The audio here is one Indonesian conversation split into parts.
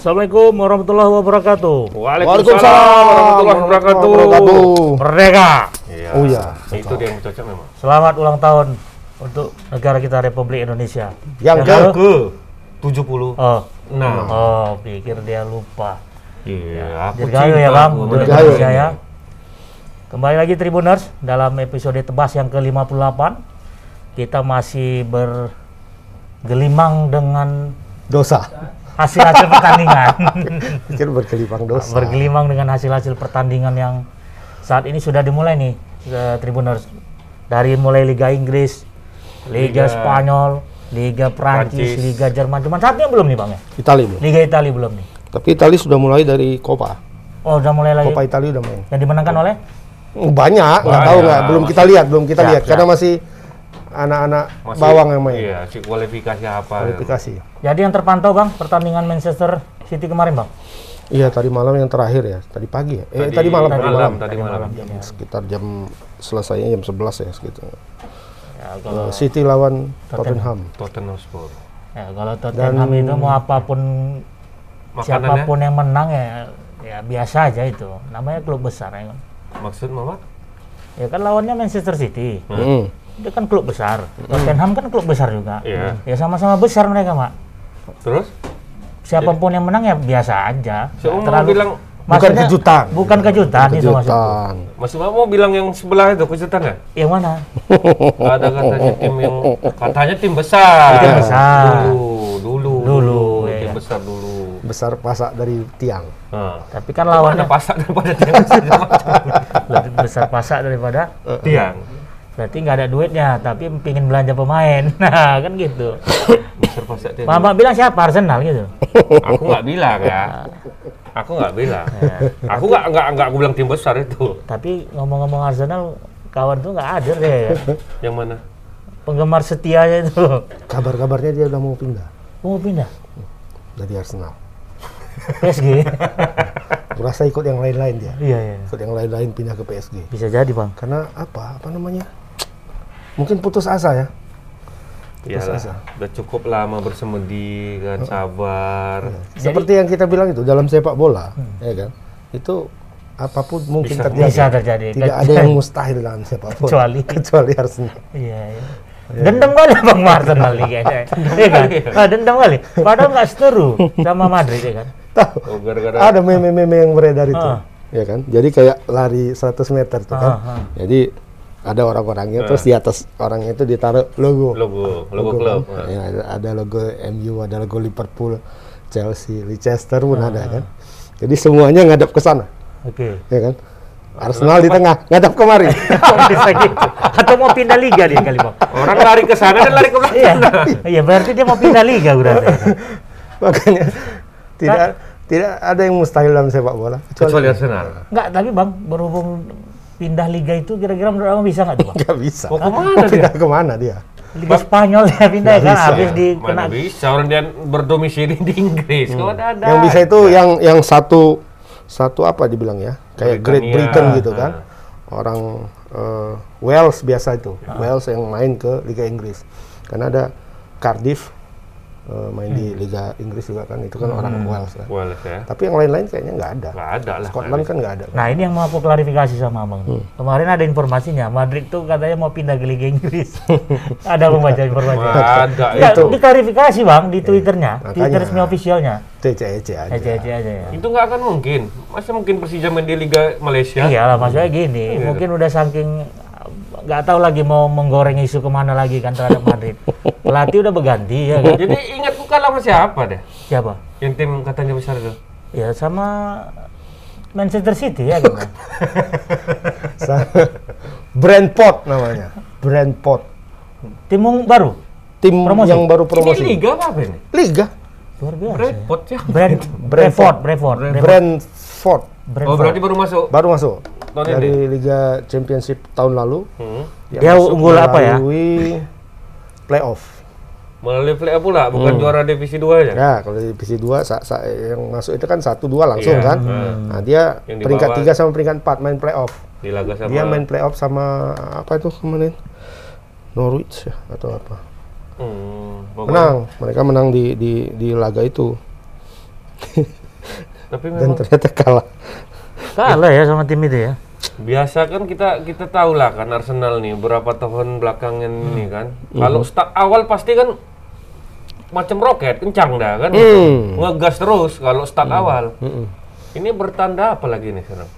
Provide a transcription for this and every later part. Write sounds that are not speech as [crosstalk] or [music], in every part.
Assalamualaikum warahmatullahi wabarakatuh. Waalaikumsalam warahmatullahi wabarakatuh. Merdeka. Iya. Oh iya. Itu dia yang cocok memang. Selamat ulang tahun untuk negara kita Republik Indonesia. Yang ke ke? Ke 70. Oh, Nah. oh, pikir dia lupa. Iya, aku Dirgahayu cinta ya bang, aku. Indonesia ini. ya. Kembali lagi Tribuners dalam episode tebas yang ke-58. Kita masih bergelimang dengan dosa. Hasil-hasil [laughs] pertandingan. Pikir berkelipang dosa. bergelimang dengan hasil-hasil pertandingan yang saat ini sudah dimulai nih eh, Tribuners dari mulai Liga Inggris, Liga, Liga Spanyol, Liga Prancis, Prancis. Liga Jerman. Cuman satunya belum nih bang ya? Itali belum. Liga Italia belum nih. Tapi Itali sudah mulai dari Copa. Oh udah mulai lagi. Copa Itali udah main. Yang dimenangkan oleh? Banyak, nggak tahu nggak. Belum kita lihat, belum kita Siap, lihat. siap. Karena masih anak-anak bawang yang main. Iya, si kualifikasi apa? Kualifikasi. Jadi yang terpantau bang pertandingan Manchester City kemarin bang? Iya, tadi malam yang terakhir ya. Tadi pagi ya. Eh, Tadi tadi malam, tadi malam, malam. tadi malam. Sekitar jam selesainya jam 11 ya segitu. Ya, kalau, Eh, City lawan Tottenham. Tottenham Hotspur. ya, kalau Tottenham itu mau apa pun Makanannya siapa pun yang menang ya ya biasa aja itu. Namanya klub besar ya. maksud Mama? Ya kan lawannya Manchester City. Hmm. Itu kan klub besar. Tottenham kan klub besar juga. Iya. Ya sama-sama besar mereka, Mak. Terus? Siapa pun yang menang ya biasa aja. Si Om Nggak mau bilang Bukan maksudnya- kejutan. Bukan kejutan, itu maksudnya. Kejutan. Mas Mama mau bilang yang sebelah itu kejutan ya? Yang mana? Ada katanya tim yang katanya tim besar. Tim besar. Dulu, dulu, Dulu, ya, tim ya. besar dulu. Besar pasak dari tiang. Nah, Tapi kan lawannya pasak daripada besar [laughs] lebih besar pasak daripada tiang. Berarti nggak ada duitnya, tapi pingin belanja pemain. [laughs] Nah, kan gitu. [coughs] Mama bilang siapa Arsenal gitu. Aku nggak bilang ya. Aku nggak bilang. Aku nggak nggak nggak aku bilang tim besar itu. Tapi ngomong-ngomong Arsenal, kawan tuh nggak ada deh. ya. Yang mana? Penggemar setianya itu. Kabar-kabarnya dia udah mau pindah Mau pindah dari Arsenal. PSG. [laughs] Kurasa ikut yang lain-lain dia. iya, iya. Ikut yang lain-lain pindah ke PSG. Bisa jadi, Bang. Karena apa? Apa namanya? Mungkin putus asa ya. Putus Iyalah, asa. udah cukup lama bersemedi kan sabar. Seperti yang kita bilang itu dalam sepak bola, ya kan? Itu apa pun mungkin Bisa- terjadi. Bisa terjadi. Tidak ada yang mustahil dalam sepak bola. Kecuali- [laughs] kecuali Arsenal. Iya, iya. Dendam kali Bang Arsenal nih kayaknya. [laughs] Iya kan? Ah, dendam kali. Padahal nggak seteru [laughs] sama Madrid ya kan. Tahu? Oh, gara-gara Ada meme-meme yang beredar itu, Ah. ya kan? Jadi kayak lari 100 meter tuh kan. Ah, ah. Jadi ada orang-orangnya terus di atas orangnya itu ditaruh logo. logo, logo klub. kan? Ya, ada, ada logo MU, ada logo Liverpool, Chelsea, Leicester pun ada kan. Jadi semuanya ngadap ke sana, Oke. ya kan? Arsenal di tengah, ngadap kemari. [laughs] Bisa gitu. Atau mau pindah liga dia kali Bang. Orang lari ke sana dan lari ke belakang. Iya. Iya, berarti dia mau pindah liga berarti. [laughs] Makanya tidak tidak ada yang mustahil dalam sepak bola. Kecuali Arsenal. Enggak, tapi Bang, berhubung pindah liga itu kira-kira menurut Abang bisa nggak tuh [laughs] nggak bisa. Mau ke mana Mau dia? pindah ke mana dia? Liga Spanyol ya pindah Nggak kan bisa. habis di Mana kena bisa orang dia berdomisili di Inggris. Kau ada ada. Yang bisa itu yang yang satu satu apa dibilang ya? Kayak Great. Britain gitu kan. Ah. Orang eh, Wales biasa itu. Wales yang main ke Liga Inggris. Karena ada Cardiff eh, main di Liga Inggris juga kan. Itu kan orang Wales kan. Wales ya. Tapi yang lain-lain kayaknya nggak ada. Nggak ada lah. Scotland kan nggak ada. Nah ini yang mau aku klarifikasi sama abang. Kemarin ada informasinya, Madrid tuh katanya mau pindah ke Liga Inggris. [laughs] ada membaca informasi. Nggak ada Ya, itu. diklarifikasi bang di twitternya, Makanya. twitter resmi officialnya. Ece-ece aja. Ece-ece aja ya. Itu nggak akan mungkin. Masa mungkin Persija main di Liga Malaysia? Iya lah, maksudnya gini, Iya. mungkin udah saking nggak tahu lagi mau menggoreng isu ke mana lagi kan terhadap Madrid. Pelatih udah berganti ya kan? Jadi ingat bukan lawan siapa deh? Siapa? Yang tim katanya besar itu. Ya sama Manchester City ya? [laughs] Sa- Brentford namanya. Brentford. Tim yang baru, Tim Promosi. yang baru Ini promosi. Liga apa ini? Liga. luar biasa. ya. Brentford ya. Brent, Brentford, Brentford, Brentford, Brentford. Oh Brentford. berarti baru masuk. Baru masuk. Tahun Dari Liga Championship tahun lalu. Hmm. Dia unggul apa ya? melalui Playoff. Melalui play pula, bukan juara divisi 2 ya? Ya, kalau di divisi 2 sa- sa- yang masuk itu kan 1 2 langsung Iya, kan. hmm. Nah, dia Yang peringkat bawah. 3 sama peringkat 4 main playoff. Di laga sama. Dia main playoff sama apa itu kemarin? Norwich ya atau apa? Hmm, pokoknya- Menang, mereka menang di di di laga itu. [laughs] Tapi dan memang ternyata kalah. Kalah ya sama tim itu ya. biasa kan kita kita tahu lah kan Arsenal nih berapa tahun belakangan ini kan. Kalau start awal pasti kan macam roket kencang dah kan. Hmm. Ngegas terus kalau start awal. Ini bertanda apa lagi nih sekarang?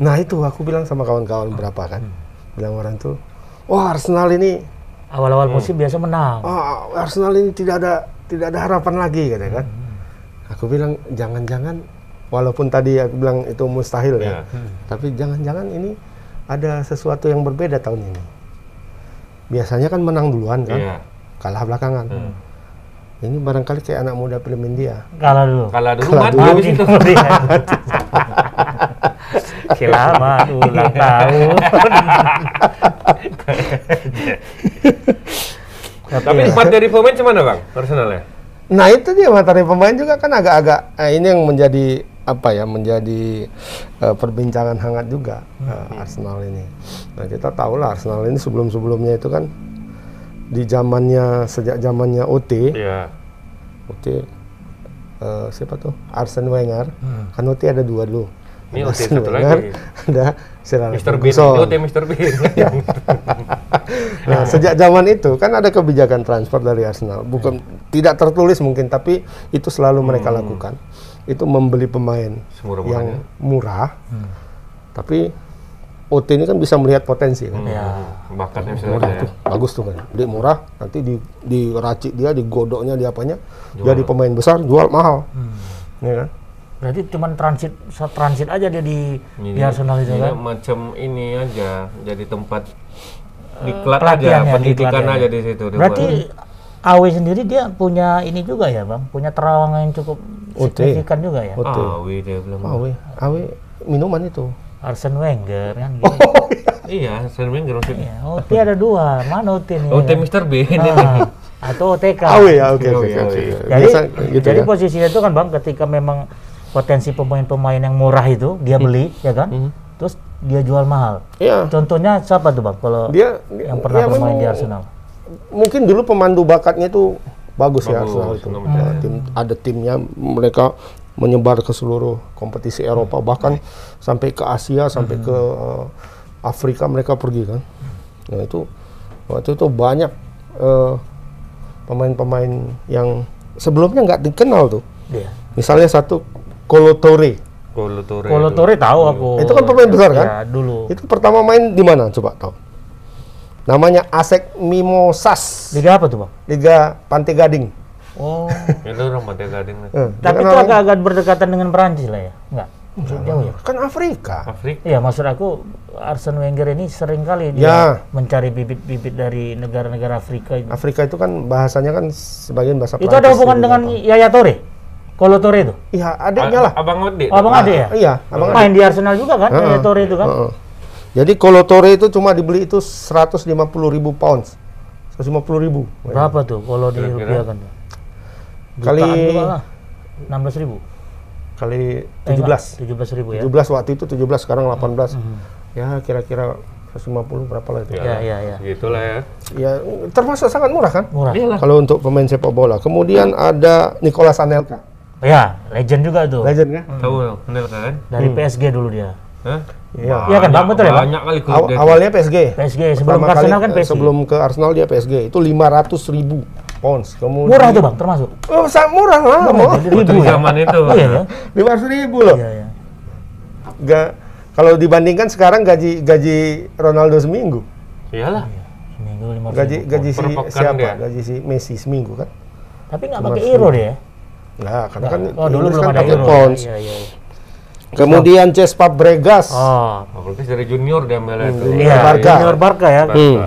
Nah itu aku bilang sama kawan-kawan berapa kan, bilang orang tuh, wah Arsenal ini, Awal-awal musim biasa menang. oh, Arsenal ini tidak ada tidak ada harapan lagi katanya kan. Aku bilang jangan-jangan, walaupun tadi aku bilang itu mustahil Ya. ya, tapi jangan-jangan ini ada sesuatu yang berbeda tahun ini. Biasanya kan menang duluan kan, Iya. kalah belakangan. Ini barangkali kayak anak muda film India. Kalah dulu. Kalah dulu Kalah dulu. habis itu. Selamat ulang tahun. Tapi empat dari pemain cemana bang Arsenal ya? Nah itu dia materi pemain juga kan agak-agak eh, ini yang menjadi apa ya menjadi eh, perbincangan hangat juga eh, Arsenal ini. Nah kita tahu lah Arsenal ini sebelum-sebelumnya itu kan di zamannya sejak zamannya OT, Iya. OT eh, siapa tuh Arsene Wenger, kan OT ada dua dulu. Ini Ada OT Arsene satu Wenger, lagi. ada Sir Alex Mr. Bean. Ferguson. Oh, tim Mr. Bean. Nah, sejak zaman itu kan ada kebijakan transfer dari Arsenal. Bukan tidak tertulis mungkin, tapi itu selalu mereka lakukan. Itu membeli pemain Semurah-murahnya. yang murah. Tapi OT ini kan bisa melihat potensi kan. Ya. Bakatnya bisa Murah tuh, bagus tuh kan. Beli murah, nanti di diracik dia, digodoknya, di apanya, jadi pemain besar, jual mahal. Ya kan? Berarti cuma transit transit aja dia di di Arsenal itu kan. macam ini aja jadi tempat diklat pelatihan aja, ya, pendidikan diklat ya. aja di situ. Berarti buat. AW sendiri dia punya ini juga ya, Bang? Punya terowongan yang cukup OT. signifikan juga ya. OT. Awi dia belum. Awe, awe minuman itu. Arsene Wenger kan gitu. [laughs] Iya, Arsene Wenger maksudnya. Iya, OT ada dua. Mana OT nih? Oh, tim kan? Mr. Bean ini. Ah, atau OTK. Awe ya, oke oke. Jadi, Biasa gitu jadi ya. posisinya itu kan bang, ketika memang potensi pemain-pemain yang murah itu dia beli, ya kan? Hmm. Terus dia jual mahal. Iya. Contohnya siapa tuh bang? Kalau Dia yang pernah ya bermain memang- di Arsenal? mungkin dulu pemandu bakatnya itu bagus, ya Bagus, Arsenal itu. Nah, tim ada timnya mereka menyebar ke seluruh kompetisi Eropa bahkan sampai ke Asia sampai ke eh, Afrika mereka pergi kan. Nah itu waktu itu banyak eh, pemain-pemain yang sebelumnya nggak dikenal tuh. Dia. Misalnya satu Kolo Toure. Kolo Toure. Kalau itu. Torre tahu aku. Itu kan pemain besar kan? Ya, dulu. Itu pertama main di mana coba tahu? Namanya Asek Mimosas. Liga apa tuh bang? Liga Pantai Gading. Oh. [laughs] Itu orang Pantai Gading. Eh, Tapi itu agak-agak berdekatan dengan Perancis lah ya? Enggak? Jauh ya? kan Afrika. Afrika. Iya, maksud aku Arsene Wenger ini sering kali dia Ya. mencari bibit-bibit dari negara-negara Afrika itu. Afrika itu kan bahasanya kan sebagian bahasa Itu ada hubungan dengan. Yaya Torre? Kolo Torre itu? Iya, adiknya lah. Abang Ode. Oh, Abang Ade ya? Iya, abang Main di Arsenal juga kan, Yaya Torre itu kan? Heeh. Jadi Kolo Toure itu cuma dibeli itu 150 ribu pounds. 150 ribu. Berapa tuh kalau di rupiah kan? Kali- lah. 16 ribu. Kali Eh, 17. 17 ribu ya? 17 waktu itu 17 sekarang Hmm. 18. Ya kira-kira 150 berapa lah itu. Ya, ya, ya. Gitulah ya. Ya termasuk sangat murah kan? Murah. Iyalah. Kalau untuk pemain sepak bola. Kemudian ada Nicolas Anelka. Ya, legend juga tuh. Legend kan? Tahu Anelka kan? Dari PSG dulu dia. Hah? Iya. Iya kan, Bang? Betul ya, Bang? Banyak kali Aw- dia. awalnya PSG. PSG sebelum Pertama ke Arsenal kali, kan PSG. Sebelum ke Arsenal dia PSG itu 500 ribu pounds. Kemudian Murah tuh bang, termasuk. Oh, sangat murah lah. Jadi ribu Di ya. zaman itu. Iya ya. 500 ribu loh. Iya ya. Ga- kalau dibandingkan sekarang gaji gaji Ronaldo seminggu. Iyalah. Seminggu lima Gaji gaji si siapa? dia. Gaji si Messi seminggu kan? Tapi nggak pakai euro dia. Nah, karena kan Oh dulu belum kan ada pakai euro. pounds. Iya iya. iya. Kemudian Cespa Bregas. Oh. Apalagi dari junior dia ambil itu. Junior Iya, Barca. Junior Barca ya. Barca. Hmm.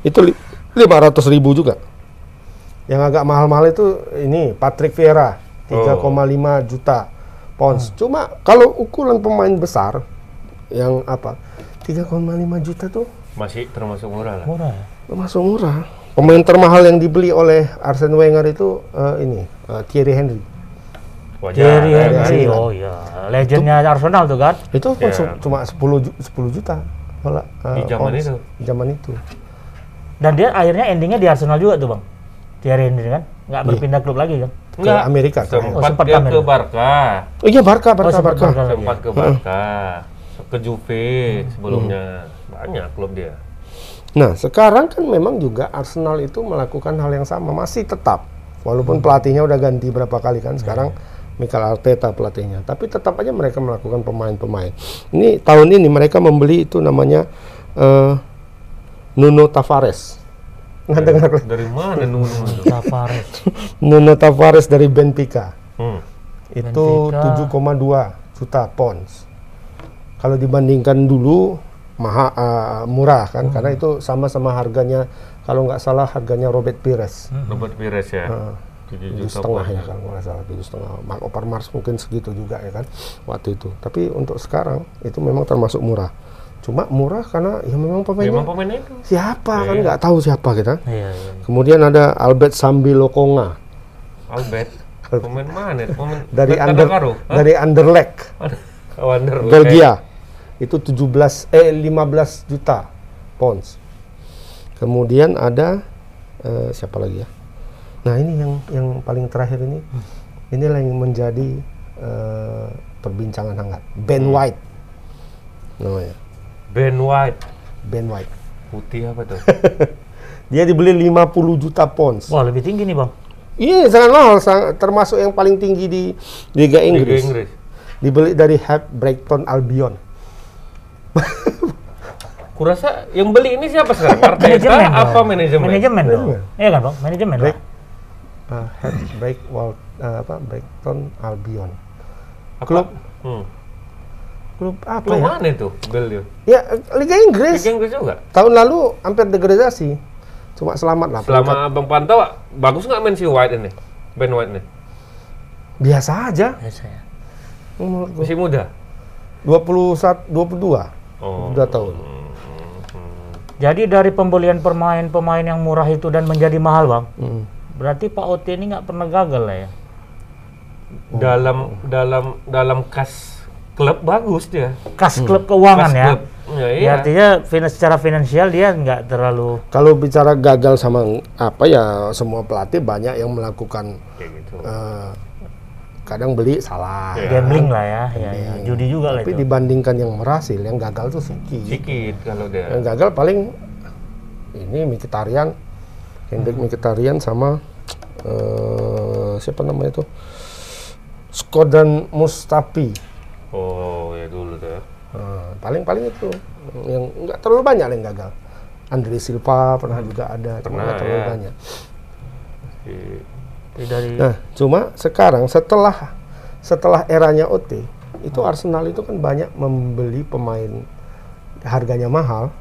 Itu li- 500 ribu juga. Yang agak mahal-mahal itu ini Patrick Vieira 3,5 juta pounds. Cuma kalau ukuran pemain besar yang apa 3,5 juta tuh Masih termasuk murah lah. Murah ya. termasuk murah. Pemain termahal yang dibeli oleh Arsene Wenger itu eh, ini eh, Thierry Henry. Wajar. Thierry ya. Henry. Oh iya. Legendnya Arsenal tuh kan. Itu pun su- cuma 10 ju- 10 juta. Malah, eh, Di zaman pounds. itu. Di zaman itu. Dan dia akhirnya endingnya di Arsenal juga tuh bang. Thierry Henry kan. Nggak berpindah klub lagi kan. Enggak. Amerika. terakhir. Sempat, Oh, sempat dia Amerika. ke Barca. Oh iya Barca, Barca, sempat Barca. Barca. Sempat ke Barca. Ke Juve sebelumnya. Banyak klub dia. Nah, sekarang kan memang juga Arsenal itu melakukan hal yang sama, masih tetap. Walaupun pelatihnya udah ganti berapa kali kan, sekarang Mikel Arteta pelatihnya. Tapi tetap aja mereka melakukan pemain-pemain. Ini tahun ini mereka membeli itu namanya eh, Nuno Tavares. Nggak dengar? Dari mana Nuno? [laughs] Tavares. Nuno Tavares dari Benfica. Hmm. Itu Benfica. 7,2 juta pounds. Kalau dibandingkan dulu maha, eh, murah kan, karena itu sama-sama harganya kalau nggak salah harganya Robert Pires. Robert Pires ya. Tujuh tujuh setengah ya kalau nggak salah tujuh setengah. Mark Overmars mungkin segitu juga ya kan waktu itu. Tapi untuk sekarang itu memang termasuk murah. Cuma murah karena ya memang pemainnya. Memang pemain itu. siapa? Kan nggak tahu siapa kita. Iya, iya. kemudian ada Albert Sambilokonga. Albert. Pemain mana? Pemain [laughs] dari under dari Anderlecht. [laughs] Wander. Belgia. Itu 17 eh 15 juta pounds. Kemudian ada eh, siapa lagi ya nah ini yang yang paling terakhir ini inilah yang menjadi eh, perbincangan hangat Ben White namanya Ben White. Ben White Putih apa tuh? [laughs] dia dibeli 50 juta pounds Wah, lebih tinggi nih, Bang. ini sangat mahal sang- termasuk yang paling tinggi di Liga Liga Inggris, Inggris. dibeli dari Hab Brighton Albion [laughs] Kurasa yang beli ini siapa sekarang? [laughs] Manajemen. Apa manajemen? Manajemen dong. Iya kan, Bang? Manajemen. Break. Uh, Head Break Wal- uh, apa Brighton Albion Apa? Klub Hmm. klub apa Klub ya? mana itu? Bel dia. Ya Liga Inggris. Liga Inggris juga. Tahun lalu hampir degradasi. Cuma selamat lah. Selama peringkat. abang pantau, bagus nggak main si White ini? Ben White ini? biasa aja. Biasa ya. Umur gua. Masih muda? 21 22. Oh. Udah tahun. Jadi dari pembelian pemain-pemain yang murah itu dan menjadi mahal, Bang. Hmm. Berarti Pak Ot ini nggak pernah gagal lah ya. Dalam dalam dalam kas klub bagus dia. Kas klub keuangan Kas ya. klub. Ya, Ya, iya. artinya finan- secara finansial dia nggak terlalu Kalau bicara gagal sama apa ya semua pelatih banyak yang melakukan Kayak gitu. eh, kadang beli salah. Iya. gambling lah ya. Ya, ya. Judi juga lah Tapi itu. dibandingkan yang berhasil, yang gagal tuh sedikit. Sedikit kalau dia. Yang gagal paling ini Mkhitaryan, Hendrik Mkhitaryan sama eh, siapa namanya tuh? Skodan Mustafi. Oh, ya dulu tuh. ya. Nah, paling-paling itu yang nggak terlalu banyak yang gagal. Andre Silva pernah juga ada, cuma Pernah, nggak terlalu ya. banyak. Dari Nah, cuma sekarang setelah setelah eranya OT, itu Arsenal itu kan banyak membeli pemain harganya mahal,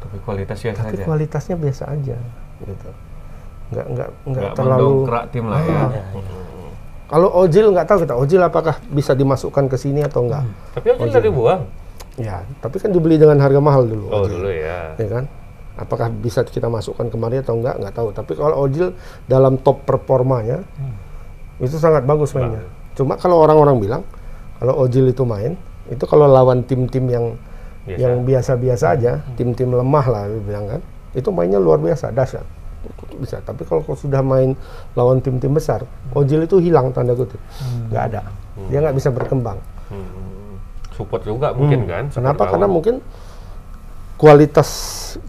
Tapi kualitasnya tapi kualitasnya biasa aja, gitu. Nggak nggak nggak Nggak terlalu. mendongkrak tim lah ya. Ya, Kalau Ojil nggak tahu kita Ojil apakah bisa dimasukkan ke sini atau enggak? Tapi Ojil udah dibuang. Ya, tapi kan dibeli dengan harga mahal dulu. Oh, dulu ya. ya kan? Apakah bisa kita masukkan kemari atau enggak? Nggak tahu. Tapi kalau Ojil dalam top performanya itu sangat bagus mainnya. Cuma kalau orang-orang bilang kalau Ojil itu main, itu kalau lawan tim-tim yang Biasa. yang biasa-biasa aja, tim-tim lemah lah bilang kan, itu mainnya luar biasa, dahsyat. Bisa. Tapi kalau kau sudah main lawan tim-tim besar, Ojil itu hilang tanda kutip, nggak ada. Dia nggak bisa berkembang. Hmm. Support juga mungkin kan. Kenapa? Karena lawan. mungkin kualitas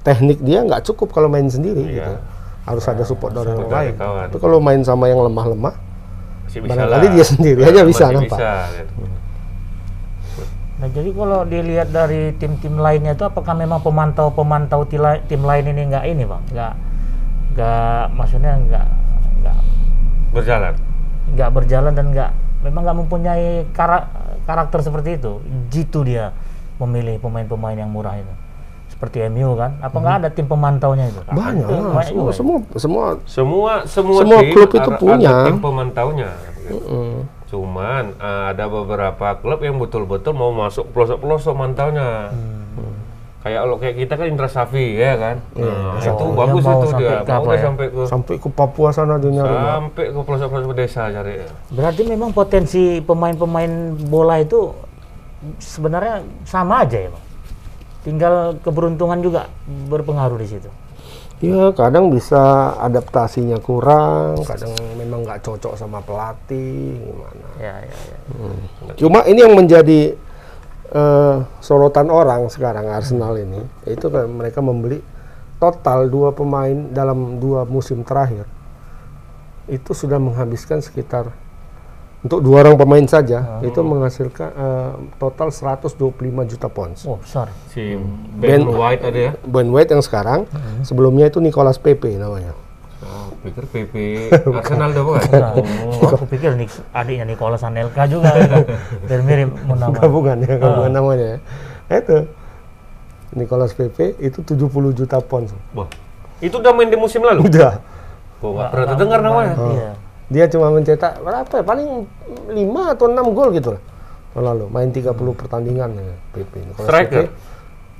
teknik dia nggak cukup kalau main sendiri Iya. gitu. Harus ada support dari orang lain. kawan. Tapi kalau main sama yang lemah-lemah, barangkali dia sendiri aja bisa, nampak. bisa, gitu. Nah, jadi kalau dilihat dari tim-tim lainnya itu apakah memang pemantau-pemantau tim lain ini nggak ini, Bang? Nggak nggak maksudnya nggak nggak Berjalan. nggak berjalan dan nggak memang nggak mempunyai kara- karakter seperti itu. Jitu dia memilih pemain-pemain yang murah itu. Seperti MU kan? Apa nggak ada tim pemantaunya itu? Banyak Itu lah. banyak Semua, semua, semua. Semua semua, Semua tim klub itu ada- punya. ada tim pemantaunya. gitu. Mm. Cuman ada beberapa klub yang betul-betul mau masuk pelosok-pelosok mantaunya. Hmm. Kayak kalau kayak kita kan Indra Safi ya kan. Nah, itu Oh, bagus itu sampai dia. ke Mau ya? sampai ke Sampai ke Papua sana nyari. sampai ke pelosok-pelosok desa cari. Berarti memang potensi pemain-pemain bola itu sebenarnya sama aja ya, Bang. Tinggal keberuntungan juga berpengaruh di situ. Ya kadang bisa adaptasinya kurang, kadang memang nggak cocok sama pelatih gimana. Ya, ya, ya. Cuma ini yang menjadi eh, sorotan orang sekarang Arsenal ini itu kan mereka membeli total dua pemain dalam dua musim terakhir itu sudah menghabiskan sekitar untuk dua orang pemain saja itu menghasilkan eh, total 125 juta pounds. Oh, besar. Si Ben- Ben White ada ya. Ben White yang sekarang sebelumnya itu Nicolas Pepe namanya. Oh, pikir PP [laughs] Arsenal bukan? Nah, oh, aku pikir nih adiknya Nicolas Anelka juga gitu. [laughs] Dan mirip menama. Gabungan ya, gabungan namanya ya. Nah, itu Nicolas Pepe itu 70 juta pounds. Wah, itu udah main di musim lalu? Udah. Kok nggak pernah terdengar namanya? Iya. Dia cuma mencetak berapa ya? Paling 5 atau 6 gol gitu lah. Tahun lalu main 30 pertandingan ya PP. Nicolas Striker?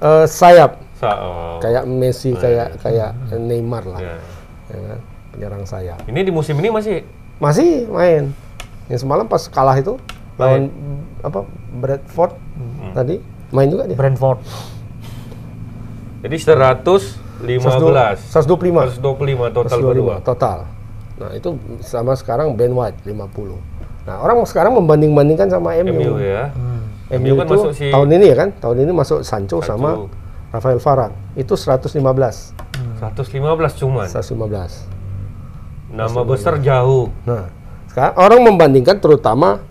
Eh, sayap Sa oh. kayak Messi kayak kayak Neymar lah. Ya. Ya kan? Penyerang sayap. Ini di musim ini masih Masih main. Yang semalam pas kalah itu lawan apa Bradford tadi main juga dia. Brentford. jadi 115. 125. 125 total berdua. 125 total. Nah, itu sama sekarang Ben White 50. Nah, orang sekarang membanding-bandingkan sama MU. MU ya. MU MU kan itu masuk si tahun ini ya kan? Tahun ini masuk Sancho, Sancho. sama Rafael Varane. Itu 115. 115 cuman. 115. Nama besar jauh. Nah, sekarang orang membandingkan terutama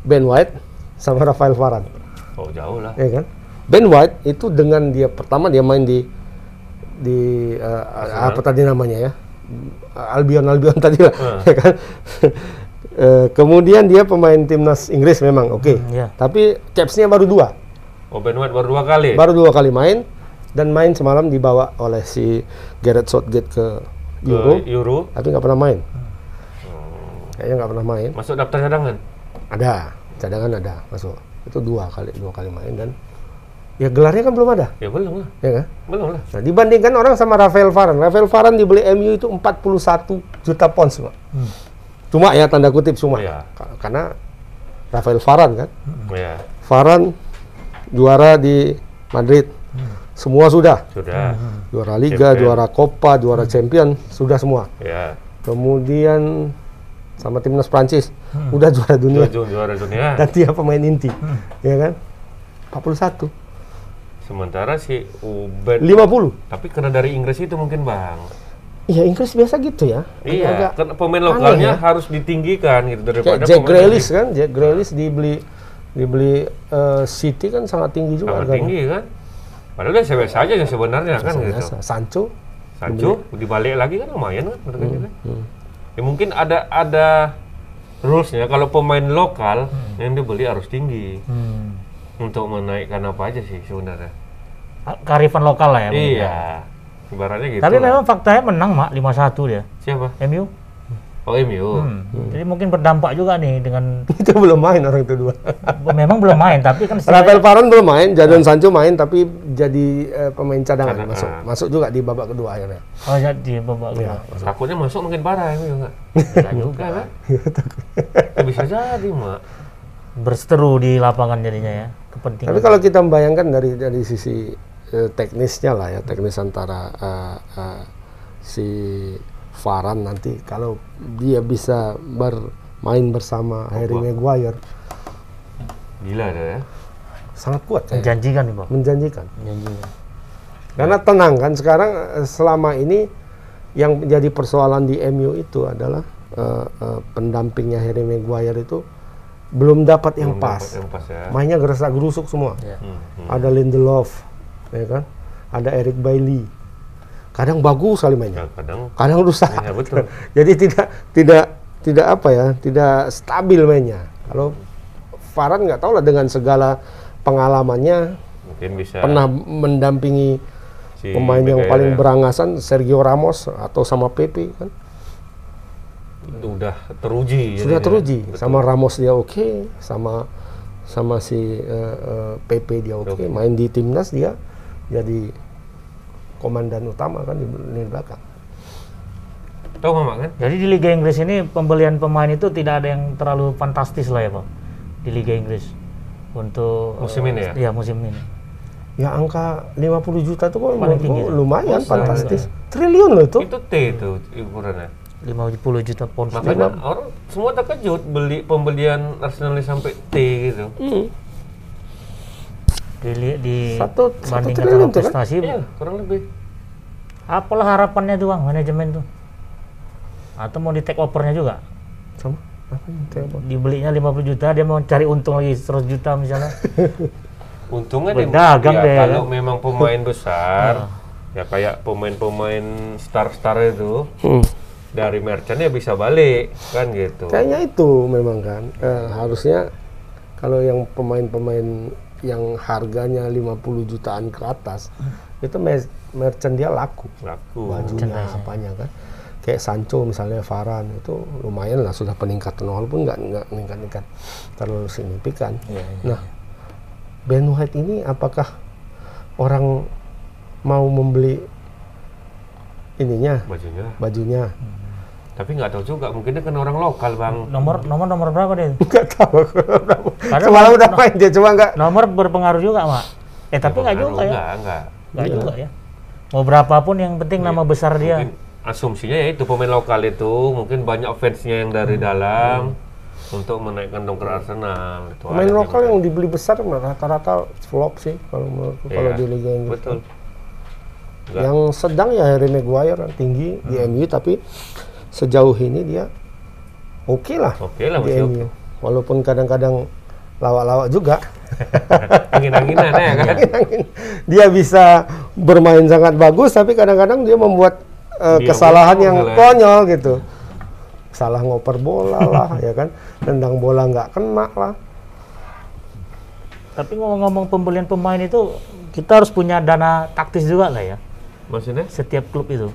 Ben White sama Rafael Varane, Oh, jauh lah. ya kan? Ben White itu dengan dia pertama dia main di di eh, apa tadi namanya ya? Albion Albion [laughs] tadi lah, ya kan? [laughs] Eh, kemudian dia pemain timnas Inggris memang oke, iya. tapi capsnya baru dua, Oh, Ben White baru dua kali. baru dua kali main dan main semalam dibawa oleh si Gareth Southgate ke Ke Euro, Euro. tapi nggak pernah main. Kayaknya nggak pernah main. Masuk daftar cadangan. Ada, cadangan ada masuk. Itu dua kali dua kali main dan ya gelarnya kan belum ada, Ya belum lah. ya kan? Belum lah. Nah, dibandingkan orang sama Rafael Varane. Rafael Varane dibeli MU itu 41 juta pounds, Pak. Cuma ya tanda kutip cuma. Ka- Karena Rafael Varane kan. Ya, Varane juara di Madrid. Semua sudah. sudah. Juara Liga, Champion. juara Copa, juara Champion, sudah semua. Ya. Kemudian sama timnas Prancis, udah juara dunia. Juara, juara dunia. [laughs] Dan dia pemain inti. Ya kan? 41. Sementara si Uben 50. tapi karena dari Inggris itu mungkin bang. Iya Inggris biasa gitu ya. Iya, kan pemain lokalnya ya. harus ditinggikan gitu daripada Kayak Jack pemain Grealish kan, Jack Grealish dibeli dibeli eh, City kan sangat tinggi juga sangat tinggi kan. Padahal dia biasa aja ya sebenarnya kan gitu. Biasa. Sancho Sancho dibalik lagi kan lumayan kan harganya kan. Hmm. Ya mungkin ada ada rulesnya kalau pemain lokal yang dibeli harus tinggi Hmm. untuk menaikkan apa aja sih sebenarnya. Karifan lokal lah ya. mungkin ya. iya. Ibaratnya gitu. Tapi lah. memang faktanya menang, Mak, 5-1 dia. siapa? MU. Oh MU. Hmm. Jadi mungkin berdampak juga nih dengan [laughs] itu belum main orang itu dua. [laughs] memang belum main tapi kan Rafael Varane belum main, Jadon Sancho main tapi jadi eh, pemain cadangan Cadangan. masuk masuk juga di babak kedua akhirnya. Oh jadi babak Iya. kedua. Takutnya masuk makin parah MU enggak? Bisa juga. kan? Ya, bisa jadi, Mak. Berseteru di lapangan jadinya ya. Kepentingan. Tapi kalau kita membayangkan dari dari sisi eh, teknisnya lah ya, teknis antara eh, eh, si Varane nanti kalau dia bisa bermain bersama Harry Maguire Gila ya. sangat kuat ya, menjanjikan nih, Bang. menjanjikan. Menjanjikan. Karena tenang kan sekarang selama ini yang menjadi persoalan di MU itu adalah eh, eh, pendampingnya Harry Maguire itu belum dapat yang Belum pas. dapat Yang pas ya. Mainnya gerasak gerusuk semua. Ya. Hmm, hmm. Ada Lindelof, ya kan? Ada Eric Bailey. Kadang bagus sekali mainnya, Ya, kadang kadang rusak. ya betul. [laughs] Jadi tidak tidak tidak apa ya, tidak stabil mainnya. Kalau Farhan nggak tahu lah dengan segala pengalamannya Mungkin bisa pernah mendampingi si pemain yang Maguire paling ya. berangasan Sergio Ramos atau sama Pepe kan itu udah teruji sudah jadinya. teruji Betul. sama Ramos dia oke sama sama si eh, eh, Pepe dia oke Oke. main di timnas dia jadi komandan utama kan di lini belakang tahu mama kan Jadi di Liga Inggris ini pembelian pemain itu tidak ada yang terlalu fantastis lah ya, Bang. Di Liga Inggris untuk Musim ini ya? Iya, musim ini. ya angka 50 juta itu kok Paling tinggi. lumayan fantastis triliun loh itu itu T itu ukurannya 50 juta pound. Makanya orang semua terkejut beli pembelian Arsenal sampai T gitu. Hmm. Di, di Satu- satu triliun tuh kan? prestasi Iya, kurang lebih. apalah harapannya tuh bang manajemen tuh atau mau di take overnya juga Sama? Apa yang tembak? dibelinya 50 juta dia mau cari untung lagi 100 juta misalnya [laughs] Untungnya deh, Berdagang ya, deh, kalau kan? memang pemain besar, [laughs] ya kayak pemain-pemain star-star itu Hmm. dari merchant ya bisa balik kan gitu. Kayaknya itu memang kan eh, harusnya kalau yang pemain-pemain yang harganya 50 jutaan ke atas itu me- merchant dia laku. Laku. bajunya apanya kan. Kayak Sancho misalnya Varane itu lumayan lah sudah peningkatan walaupun nggak nggak meningkat-ningkat terlalu signifikan. Nah Ben White ini apakah orang mau membeli ininya? Bajunya. bajunya Tapi nggak tahu juga, mungkin dia kan orang lokal bang. nomor nomor nomor berapa dia? Nggak tahu Karena semalam udah main dia cuma nggak nomor berpengaruh juga mak. Eh tapi nggak juga ya. Nggak, nggak. nggak juga ya. Mau berapapun yang penting nama besar dia. asumsinya ya itu pemain lokal itu. Mungkin banyak fansnya yang dari dalam untuk menaikkan dongkrak Arsenal. Itu Pemain lokal yang dibeli besar rata-rata flop sih kalau menurutku Iya, kalau di Liga Inggris. Betul. Yang sedang ya Harry Maguire yang tinggi di MU tapi sejauh ini dia oke lah Oke lah di masih MU. Walaupun kadang-kadang lawak-lawak juga. [laughs] angin-anginan ya kan. dia bisa bermain sangat bagus tapi kadang-kadang dia membuat eh, Dia kesalahan yang lah ya. konyol gitu. Salah ngoper bola lah [laughs] ya kan. Tendang bola nggak kena lah. tapi ngomong-ngomong pembelian pemain itu kita harus punya dana taktis juga lah ya Maksudnya? setiap klub itu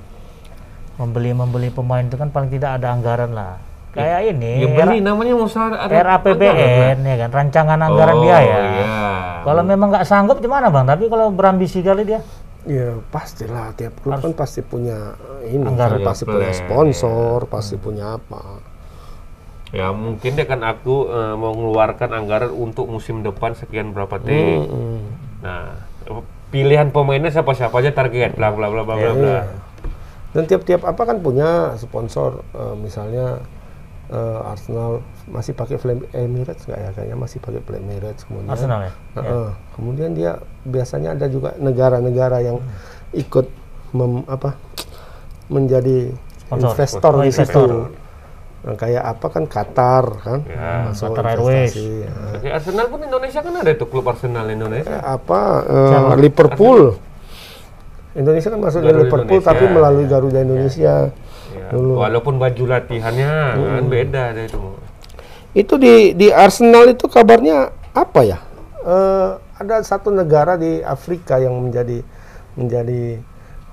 membeli membeli pemain itu kan paling tidak ada anggaran lah kayak ini Ya beli namanya mau ada RAPBN ya kan rancangan anggaran Oh, biaya iya. kalau memang nggak sanggup gimana bang tapi kalau berambisi kali dia Ya pastilah tiap klub kan pasti punya ini, Anggaran. kan pasti Iya, punya plan, sponsor, pasti punya apa. Ya mungkin dia kan aku eh, mau mengeluarkan anggaran untuk musim depan sekian berapa T. Mm-mm. Nah, pilihan pemainnya siapa-siapa aja target bla bla bla bla bla. bla. Dan tiap-tiap apa kan punya sponsor, eh, misalnya eh, Arsenal masih pakai Flame Emirates nggak ya? Kayaknya masih pakai Flame Emirates kemudian. Arsenal ya Heeh. Kemudian dia biasanya ada juga negara-negara yang ikut mem, apa menjadi Sponsor. investor di situ. investor. Nah, kayak apa kan Qatar kan? Ya, masuk Qatar investasi, Airways. ya. Arsenal pun Indonesia kan ada tuh klub Arsenal Indonesia. Eh, apa eh, Liverpool. Indonesia kan masuk dari Garuda Liverpool Indonesia. tapi melalui Garuda Indonesia. Ya, Dulu. Walaupun baju latihannya kan beda deh itu. Itu di di Arsenal itu kabarnya apa ya? Eh, ada satu negara di Afrika yang menjadi menjadi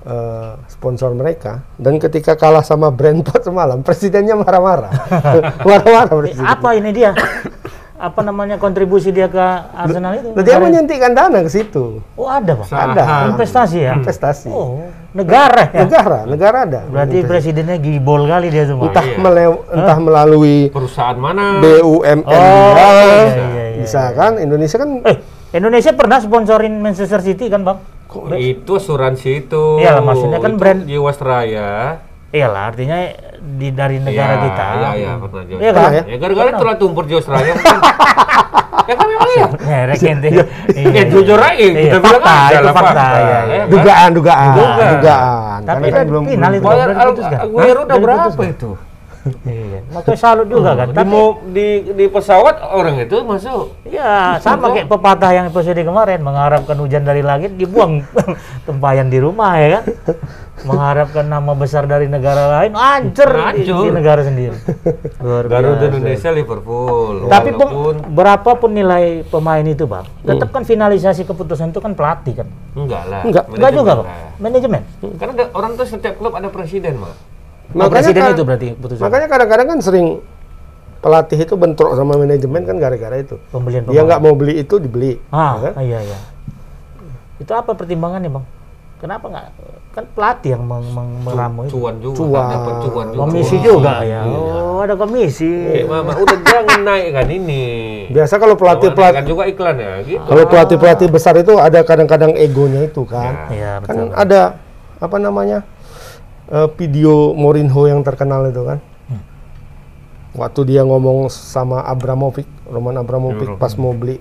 eh, sponsor mereka dan ketika kalah sama Brentford semalam [laughs] presidennya marah-marah. [laughs] marah-marah presiden. apa ini dia [coughs] apa namanya kontribusi dia ke Arsenal itu Nah, dia menyuntikkan dana ke situ. oh ada pak Ada investasi ya investasi. oh negara ya Negara, negara ada. berarti presidennya gibol kali dia tuh Pak. entah Iya. melew- entah melalui Perusahaan mana? BUMN Oh, dia, iya, iya, iya, bisa kan Indonesia kan eh Indonesia pernah sponsorin Manchester City kan bang Itu asuransi itu. Iya maksudnya kan Itu brand- Jiwasraya. Iyalah artinya di dari negara Iya, kita Iya, iya, pernah Iya kan? ya? Ya gara-gara itu lah tumpur Jiwasraya. mungkin. [laughs] ya kan memang iya. Ngerek ente. Ya jujur aja kita bilang fakta, aja itu lah, fakta. Iya, iya. Ya kan? dugaan dugaan Dugaan. dugaan Tapi Karena kan belum final itu. Aguero Hah? udah berapa itu? Iya. Makanya salut juga kan. Di, Tapi di, di pesawat orang itu masuk. ya sama kayak pepatah yang episode kemarin mengharapkan hujan dari langit dibuang [laughs] tempayan di rumah ya kan. Mengharapkan nama besar dari negara lain hancur di, Hancur. di negara sendiri. Luar Garuda. Indonesia Liverpool. Tapi pun, Walaupun berapapun nilai pemain itu bang, tetap kan finalisasi keputusan itu kan pelatih kan. enggak lah. Enggak. Enggak juga bang, manajemen. Karena ada- orang tuh setiap klub ada presiden, Mak. Oh, presiden kan- itu berarti putusan. makanya kadang-kadang kan sering pelatih itu bentrok sama manajemen kan gara-gara itu Pembelian dia pemain. nggak mau beli itu dibeli Ah, ya kan? iya iya. Itu apa pertimbangannya bang? Kenapa nggak? Kan pelatih yang meng, meng- meramu itu. Cuan juga, Cuan. dapat cuan juga. Komisi juga ya. Oh, ada komisi. Eh, Mama, udah jangan naikkan ini. biasa kalau pelatih pelatih naikkan juga iklan ya, gitu. kalau pelatih pelatih besar itu ada kadang-kadang egonya itu kan Iya kan betul. ada apa namanya eh, video Mourinho yang terkenal itu kan. Waktu dia ngomong sama Abramovich, Roman Abramovich pas mau beli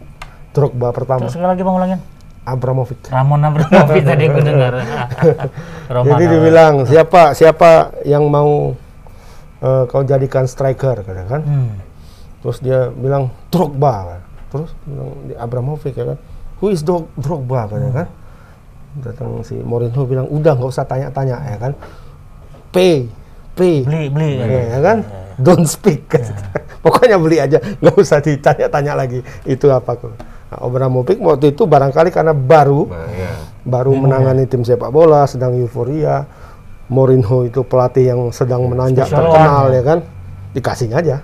Drogba pertama. Terus sekali lagi bang ulangin. Abramovich. Ramon Abramovich tadi aku dengar. [laughs] Roman Jadi dia bilang siapa siapa yang mau eh, kau jadikan striker kata kan. Hmm. Terus dia bilang Drogba kan. Terus bilang di Abramovich ya kan. Who is Drog- Drogba kan ya kan. Datang si Mourinho bilang udah nggak usah tanya-tanya ya kan. Pay, pay. Beli beli. Ya, kan? Don't speak. [laughs] Pokoknya beli aja, nggak usah ditanya-tanya lagi itu apa kok. Nah, Abramovich waktu itu barangkali karena baru Nah, ya. baru menangani tim sepak bola, sedang euforia. Mourinho itu pelatih yang sedang menanjak Spesial terkenal one. ya kan, dikasihnya aja.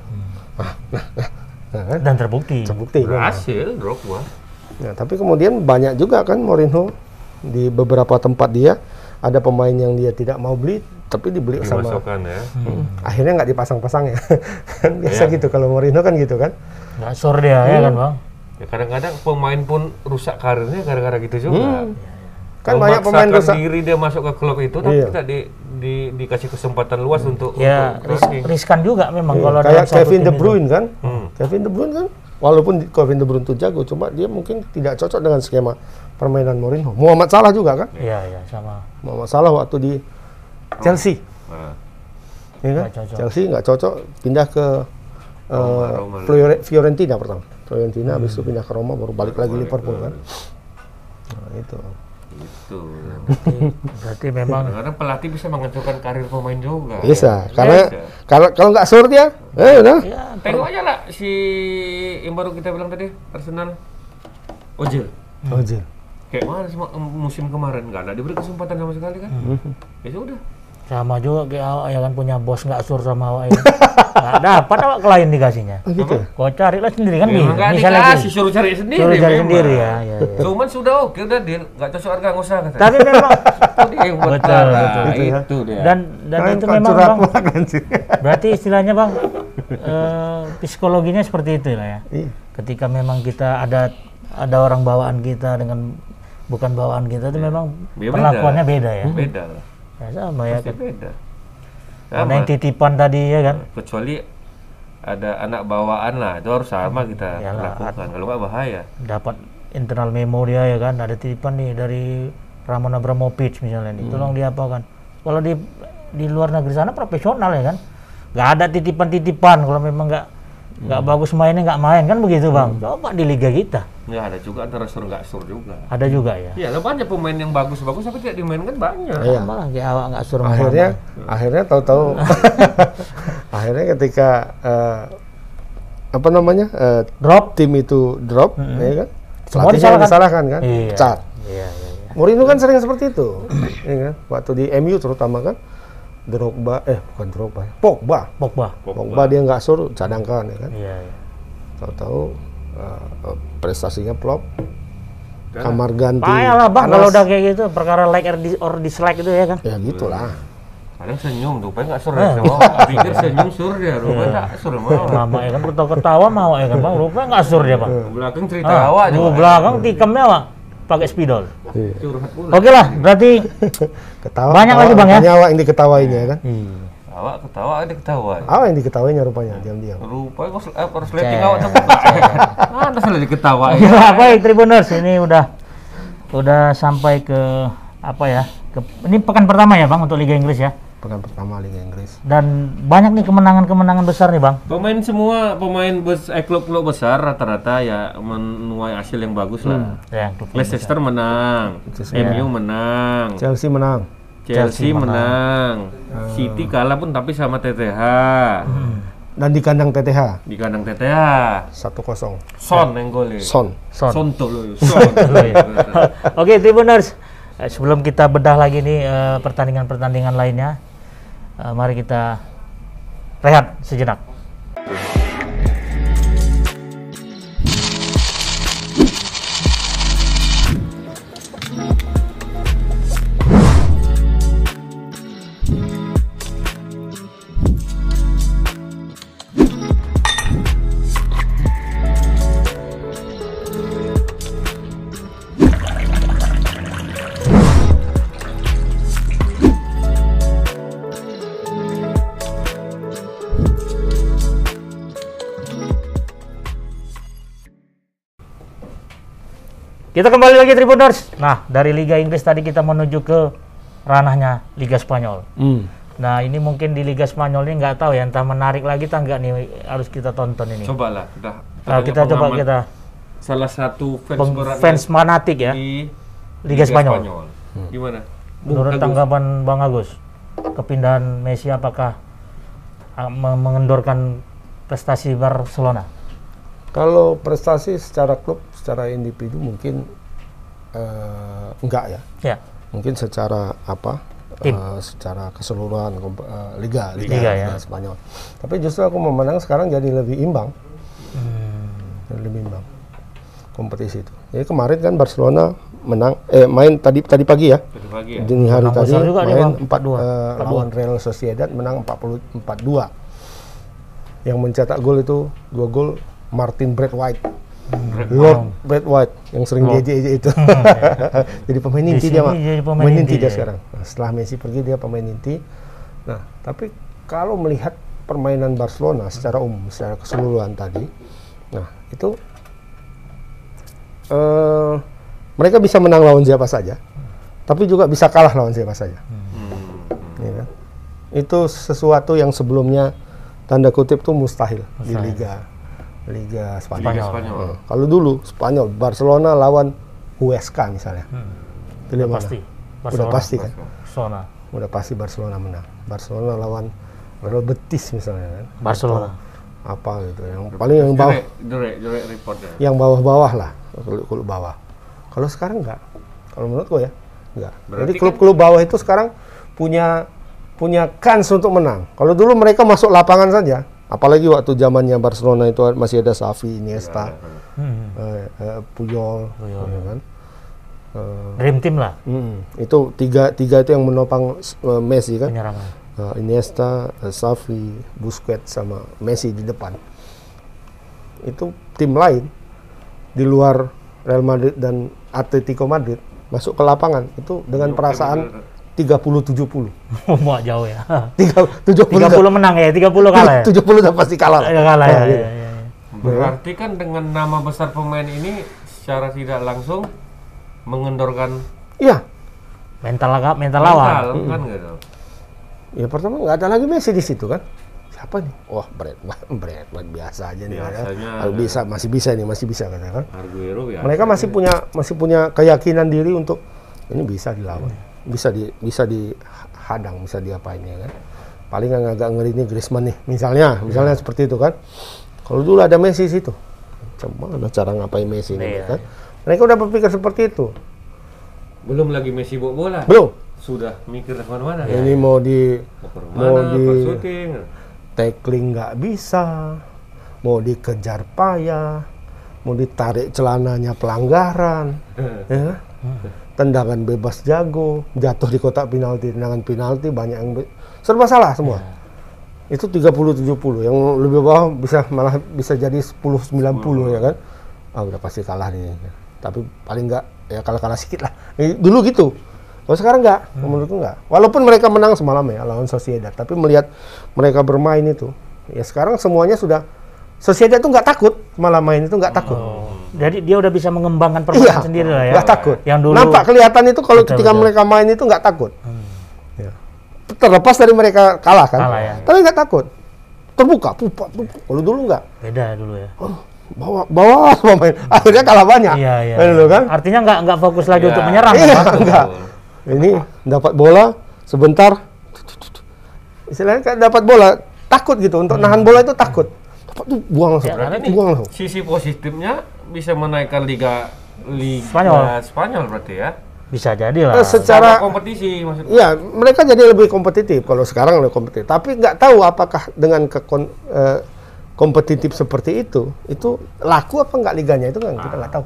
Nah, nah, nah, nah, kan? Dan terbukti. Terbukti. kan? Berhasil Drogba. Nah, tapi kemudian banyak juga kan Mourinho di beberapa tempat dia ada pemain yang dia tidak mau beli tapi dibeli sama ya. Hmm. akhirnya nggak dipasang-pasang ya [laughs] kan biasa Iya. gitu kalau Mourinho kan gitu kan Nggak sur dia ya kan bang. Ya kadang-kadang pemain pun rusak karirnya gara-gara gitu juga. kan banyak pemain rusak diri dia masuk ke klub itu tapi Iya. tidak di, di, dikasih kesempatan luas untuk Ya untuk ris- riskan juga memang Iya, kalau kayak Kevin De itu. Bruyne kan Hmm. Kevin De Bruyne kan walaupun di- Kevin De Bruyne itu jago cuma dia mungkin tidak cocok dengan skema permainan Mourinho Muhammad Salah juga kan Iya iya sama. Muhammad Salah waktu di Chelsea Nah, ya kan? Cocok. Chelsea nggak cocok pindah ke uh, Roma, Roma. Fiore- Fiorentina pertama Fiorentina habis Hmm. itu pindah ke Roma baru balik lagi Liverpool kan nah, itu itu. Berarti, [laughs] berarti memang Kadang-kadang pelatih bisa menghancurkan karir pemain juga. bisa Ya, karena bisa. kalau kalau nggak sur dia eh udah ya Tengok aja lah si yang baru kita bilang tadi Arsenal Ozil. oh Jil. Kayak mana musim kemarin nggak ada diberi kesempatan sama sekali kan? Ya sudah. Sama juga kayak awak ya kan punya bos nggak sur sama awak ya. [laughs] nggak dapat awak klien dikasihnya. Oh, gitu ya? Kau carilah sendiri kan gitu. nggak Misalnya dikasih suruh cari sendiri. suruh cari memang. sendiri ya. ya, ya. Cuman sudah oke udah deal, nggak cocok harga nggak usah kata. Tapi memang [laughs] itu dia yang buat Betul, parah. betul. Itu ya. Itu dia. dan dan Kalian itu memang bang. [laughs] Berarti istilahnya bang eh, psikologinya seperti itu lah ya. Iya. Ketika memang kita ada ada orang bawaan kita dengan bukan bawaan kita itu memang Ya, beda. perlakuannya beda ya. beda lah. Ya sama ya. Pasti beda. Mana Sama. yang titipan tadi ya kan. Kecuali ada anak bawaan lah, itu harus sama kita Yalah, lakukan. Kalau nggak bahaya. dapat internal memo dia ya kan ada titipan nih dari Ramon Abramovich misalnya nih tolong diapakan kalau di di luar negeri sana profesional ya kan nggak ada titipan-titipan kalau memang nggak nggak bagus mainnya nggak main. Kan begitu bang? Coba di liga kita. Ya ada juga antara sur nggak sur juga. ada juga ya? Iya, lah banyak pemain yang bagus-bagus tapi tidak dimainkan banyak. Iya. malah kayak awak nggak suruh akhirnya akhirnya tahu-tahu. [laughs] Akhirnya ketika eh, apa namanya eh, drop tim itu drop ya kan? Semua disalahkan. disalahkan kan? Iya. pecat iya iya iya. Mourinho kan sering seperti itu. Ya kan? Waktu di MU terutama kan Drogba eh bukan Drogba ya, Pogba. Pogba. Pogba. Dia nggak suruh cadangkan ya kan? Iya iya. Tahu-tahu eh, prestasinya flop kamar ganti. Payah lah bang kalau udah kayak gitu perkara like or, dis- or dislike itu ya kan? Ya gitulah. Kadang senyum tuh, pengen nggak sur ya mau. Pikir senyum sur. Dia, rupanya nggak sur. Mau. mama ya kan ketawa ketawa mau ya kan bang? Rupanya nggak sur dia bang. Belakang cerita Ah, awak belakang tikamnya pak pakai spidol. Iya. Oke lah, berarti ketawa Banyak ketawa, lagi, Bang, ya? awak yang diketawainya kan Awak ketawa, ada ketawa. awak yang diketawainya rupanya diam-diam Rupanya kok eh, harus liatin awak terbuka. [laughs] Mana salah diketawain. [laughs] ya, baik Tribuners ini udah udah sampai ke apa ya? Ke, ini pekan pertama ya bang untuk Liga Inggris ya. Pekan pertama Liga Inggris. Dan banyak nih kemenangan-kemenangan besar nih bang. Pemain semua pemain bes, eh, klub-klub besar rata-rata ya menuai hasil yang bagus lah. Ya, Leicester menang, MU menang, Chelsea menang. Chelsea menang, City kalah pun tapi sama TTH dan di kandang TTH di kandang TTH. 1-0 Son yang golin. Son. Son. Son tuh loh, [laughs] Son. Oke Tribuners, eh, sebelum kita bedah lagi nih eh, pertandingan-pertandingan lainnya, mari kita rehat sejenak. Kita kembali lagi Tribuners. Nah, dari Liga Inggris tadi kita menuju ke ranahnya Liga Spanyol. Hmm. Nah, ini mungkin di Liga Spanyol ini nggak tahu ya, entah menarik lagi atau nggak nih harus kita tonton ini. Cobalah kita. Nah, kita coba kita salah satu fans peng- fans fanatik ya. di Liga Spanyol. Gimana? Menurut Agus. tanggapan Bang Agus, kepindahan Messi apakah ah, me- mengendorkan prestasi Barcelona? Kalau prestasi secara klub, secara individu mungkin eh, enggak ya. Ya, Mungkin secara apa? Tim. eh, secara keseluruhan komp- eh, liga, liga, Liga, ya. Spanyol. Tapi justru aku memandang sekarang jadi lebih imbang, Hmm. jadi lebih imbang kompetisi itu. Jadi kemarin kan Barcelona menang, eh main tadi tadi pagi ya, Tadi pagi ya. dini hari Menang tadi juga main Bang. 4 4-2. eh, lawan Real Sociedad menang 40 4-2. Yang mencetak gol itu dua gol Martin Braithwaite. Lord Braithwaite yang sering JJ itu. [laughs] jadi pemain Di inti dia, Mak. jadi pemain inti inti dia dia. sekarang. Nah, setelah Messi pergi dia pemain inti. Nah, tapi kalau melihat permainan Barcelona secara umum, secara keseluruhan tadi, nah itu eh mereka bisa menang lawan siapa saja, tapi juga bisa kalah lawan siapa saja. Ya kan? Itu sesuatu yang sebelumnya tanda kutip tuh mustahil, di Mustahil. liga liga Spanyol. Liga Spanyol. Nah, kalau dulu Spanyol Barcelona lawan Huesca misalnya. Pilih mana? pasti. Udah pasti kan? Barcelona. Udah pasti Barcelona menang. Barcelona lawan Real Betis misalnya kan. Barcelona. Apa gitu. Yang paling yang bawah Direct, direct, direct reportnya. yang bawah-bawah lah, klub bawah. Kalau sekarang enggak. Kalau menurutku ya, enggak. Berarti Jadi kan- klub-klub bawah itu sekarang punya punya kans untuk menang. Kalau dulu mereka masuk lapangan saja, apalagi waktu zamannya Barcelona itu masih ada Xavi, Iniesta, Hmm. eh, eh, Puyol, Puyol. ya kan. Eh, Dream team lah mm, itu tiga tiga itu yang menopang eh, Messi kan. penyerangan. Eh, Iniesta, eh, Xavi, Busquets sama Messi di depan. Itu tim lain di luar Real Madrid dan Atletico Madrid masuk ke lapangan itu dengan perasaan 30-70. [laughs] Mau jauh ya. 30 70 30 menang ya, 30 kalah ya. [laughs] 70 udah pasti kalah. lah. Ya, kalah ya. Gitu. ya, ya, ya. Berarti kan dengan nama besar pemain ini secara tidak langsung mengendorkan Iya. Mental agak mental lawan. mental kan gitu. Ya pertama nggak ada lagi Messi di situ kan. Siapa nih? Wah, Brad, [laughs] Brad, Brad biasa aja nih. kan. Biasanya bisa, masih bisa nih, masih bisa kan. kan. Arguero ya. Mereka masih punya masih punya keyakinan diri untuk ini bisa dilawan, bisa di bisa dihadang, bisa diapain ya kan. Paling yang agak ngeri ini Griezmann nih, misalnya, misalnya seperti itu kan. Kalau dulu ada Messi di situ, gimana cara ngapain Messi ini Iya, kan? Mereka udah berpikir seperti itu. Belum lagi Messi bawa bola. Belum. Sudah mikir ke mana-mana. Ini mau di Mau mau di tackling nggak bisa, mau dikejar payah, mau ditarik celananya pelanggaran, [laughs] ya. Tendangan bebas jago, jatuh di kotak penalti, tendangan penalti banyak yang be- serba salah semua. Itu 30-70, yang lebih bawah bisa malah bisa jadi 10-90 ya kan. Ah udah pasti kalah nih. Tapi paling nggak ya kalah-kalah sedikit lah. Eh, dulu gitu. Kalau sekarang nggak, menurutku nggak. Walaupun mereka menang semalam ya lawan Sociedad, tapi melihat mereka bermain itu, ya sekarang semuanya sudah Sociedad itu nggak takut malah main itu nggak takut. Oh, Jadi dia udah bisa mengembangkan permainan sendiri lah ya. nggak takut. Yang dulu Nampak kelihatan itu kalau Betul, ketika betul. mereka main itu nggak takut. Ya. Terlepas dari mereka kalah kan, Kalah, ya. tapi nggak takut. Terbuka, pupa, pupa. Kalau dulu nggak. beda dulu ya. Oh, bawa, bawa [laughs] semua main. Akhirnya kalah banyak. Iya, iya. Kan dulu kan? Artinya nggak nggak fokus lagi Iya. untuk menyerang. Iya, kan, [laughs] enggak. Ini dapat bola sebentar. Istilahnya dapat bola takut gitu untuk nahan bola itu takut. Dapat tuh buang langsung. Ya, karena ini- buang langsung. Sisi positifnya bisa menaikkan liga liga Spanyol. Spanyol berarti ya. Bisa jadi lah. Eh, secara Sama kompetisi maksudnya. Iya, mereka jadi lebih kompetitif kalau sekarang lebih kompetitif. Tapi nggak tahu apakah dengan kekon, eh, kompetitif seperti itu, itu laku apa nggak liganya itu kan kita nggak tahu.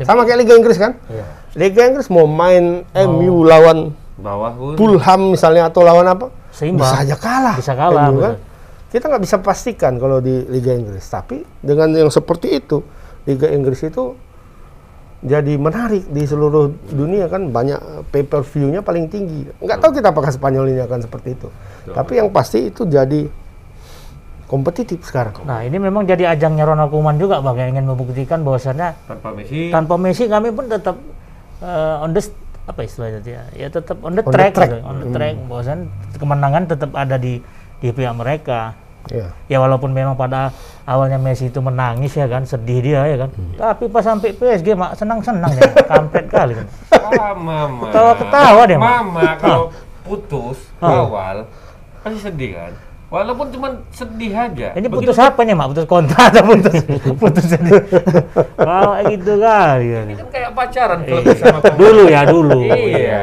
Jadi- Sama kayak Liga Inggris kan? Iya. Liga Inggris mau main MU lawan Bawah pun. Fulham misalnya atau lawan apa? Seimbang. Bisa aja kalah. Bisa kalah, MU kan? Kita nggak bisa pastikan kalau di Liga Inggris. Tapi dengan yang seperti itu, Liga Inggris itu jadi menarik di seluruh dunia kan banyak pay per view-nya paling tinggi. Nggak tahu kita apakah Spanyol ini akan seperti itu. Tapi yang pasti itu jadi kompetitif sekarang. Nah ini memang jadi ajangnya Ronald Koeman juga bang yang ingin membuktikan bahwasannya Tanpa Messi. tanpa Messi kami pun tetap eh, on the apa istilahnya itu ya ya tetap on the On the track, track. gitu. on the track bahwasan kemenangan tetap ada di di pihak mereka Ya. ya walaupun memang pada awalnya Messi itu menangis ya kan sedih dia ya kan tapi pas sampai PSG mak senang senang dia [laughs] kampret kali kan Ah, mama. Ketawa-ketawa dia, Mak. Mama kalau putus awal pasti sedih kan. Walaupun cuma sedih aja. ini Begitu putus apa nih mak putus kontrak atau putus [laughs] putus ini wow kayak gitu kali ya kan kayak pacaran kalau sama pemain. dulu ya dulu Iya.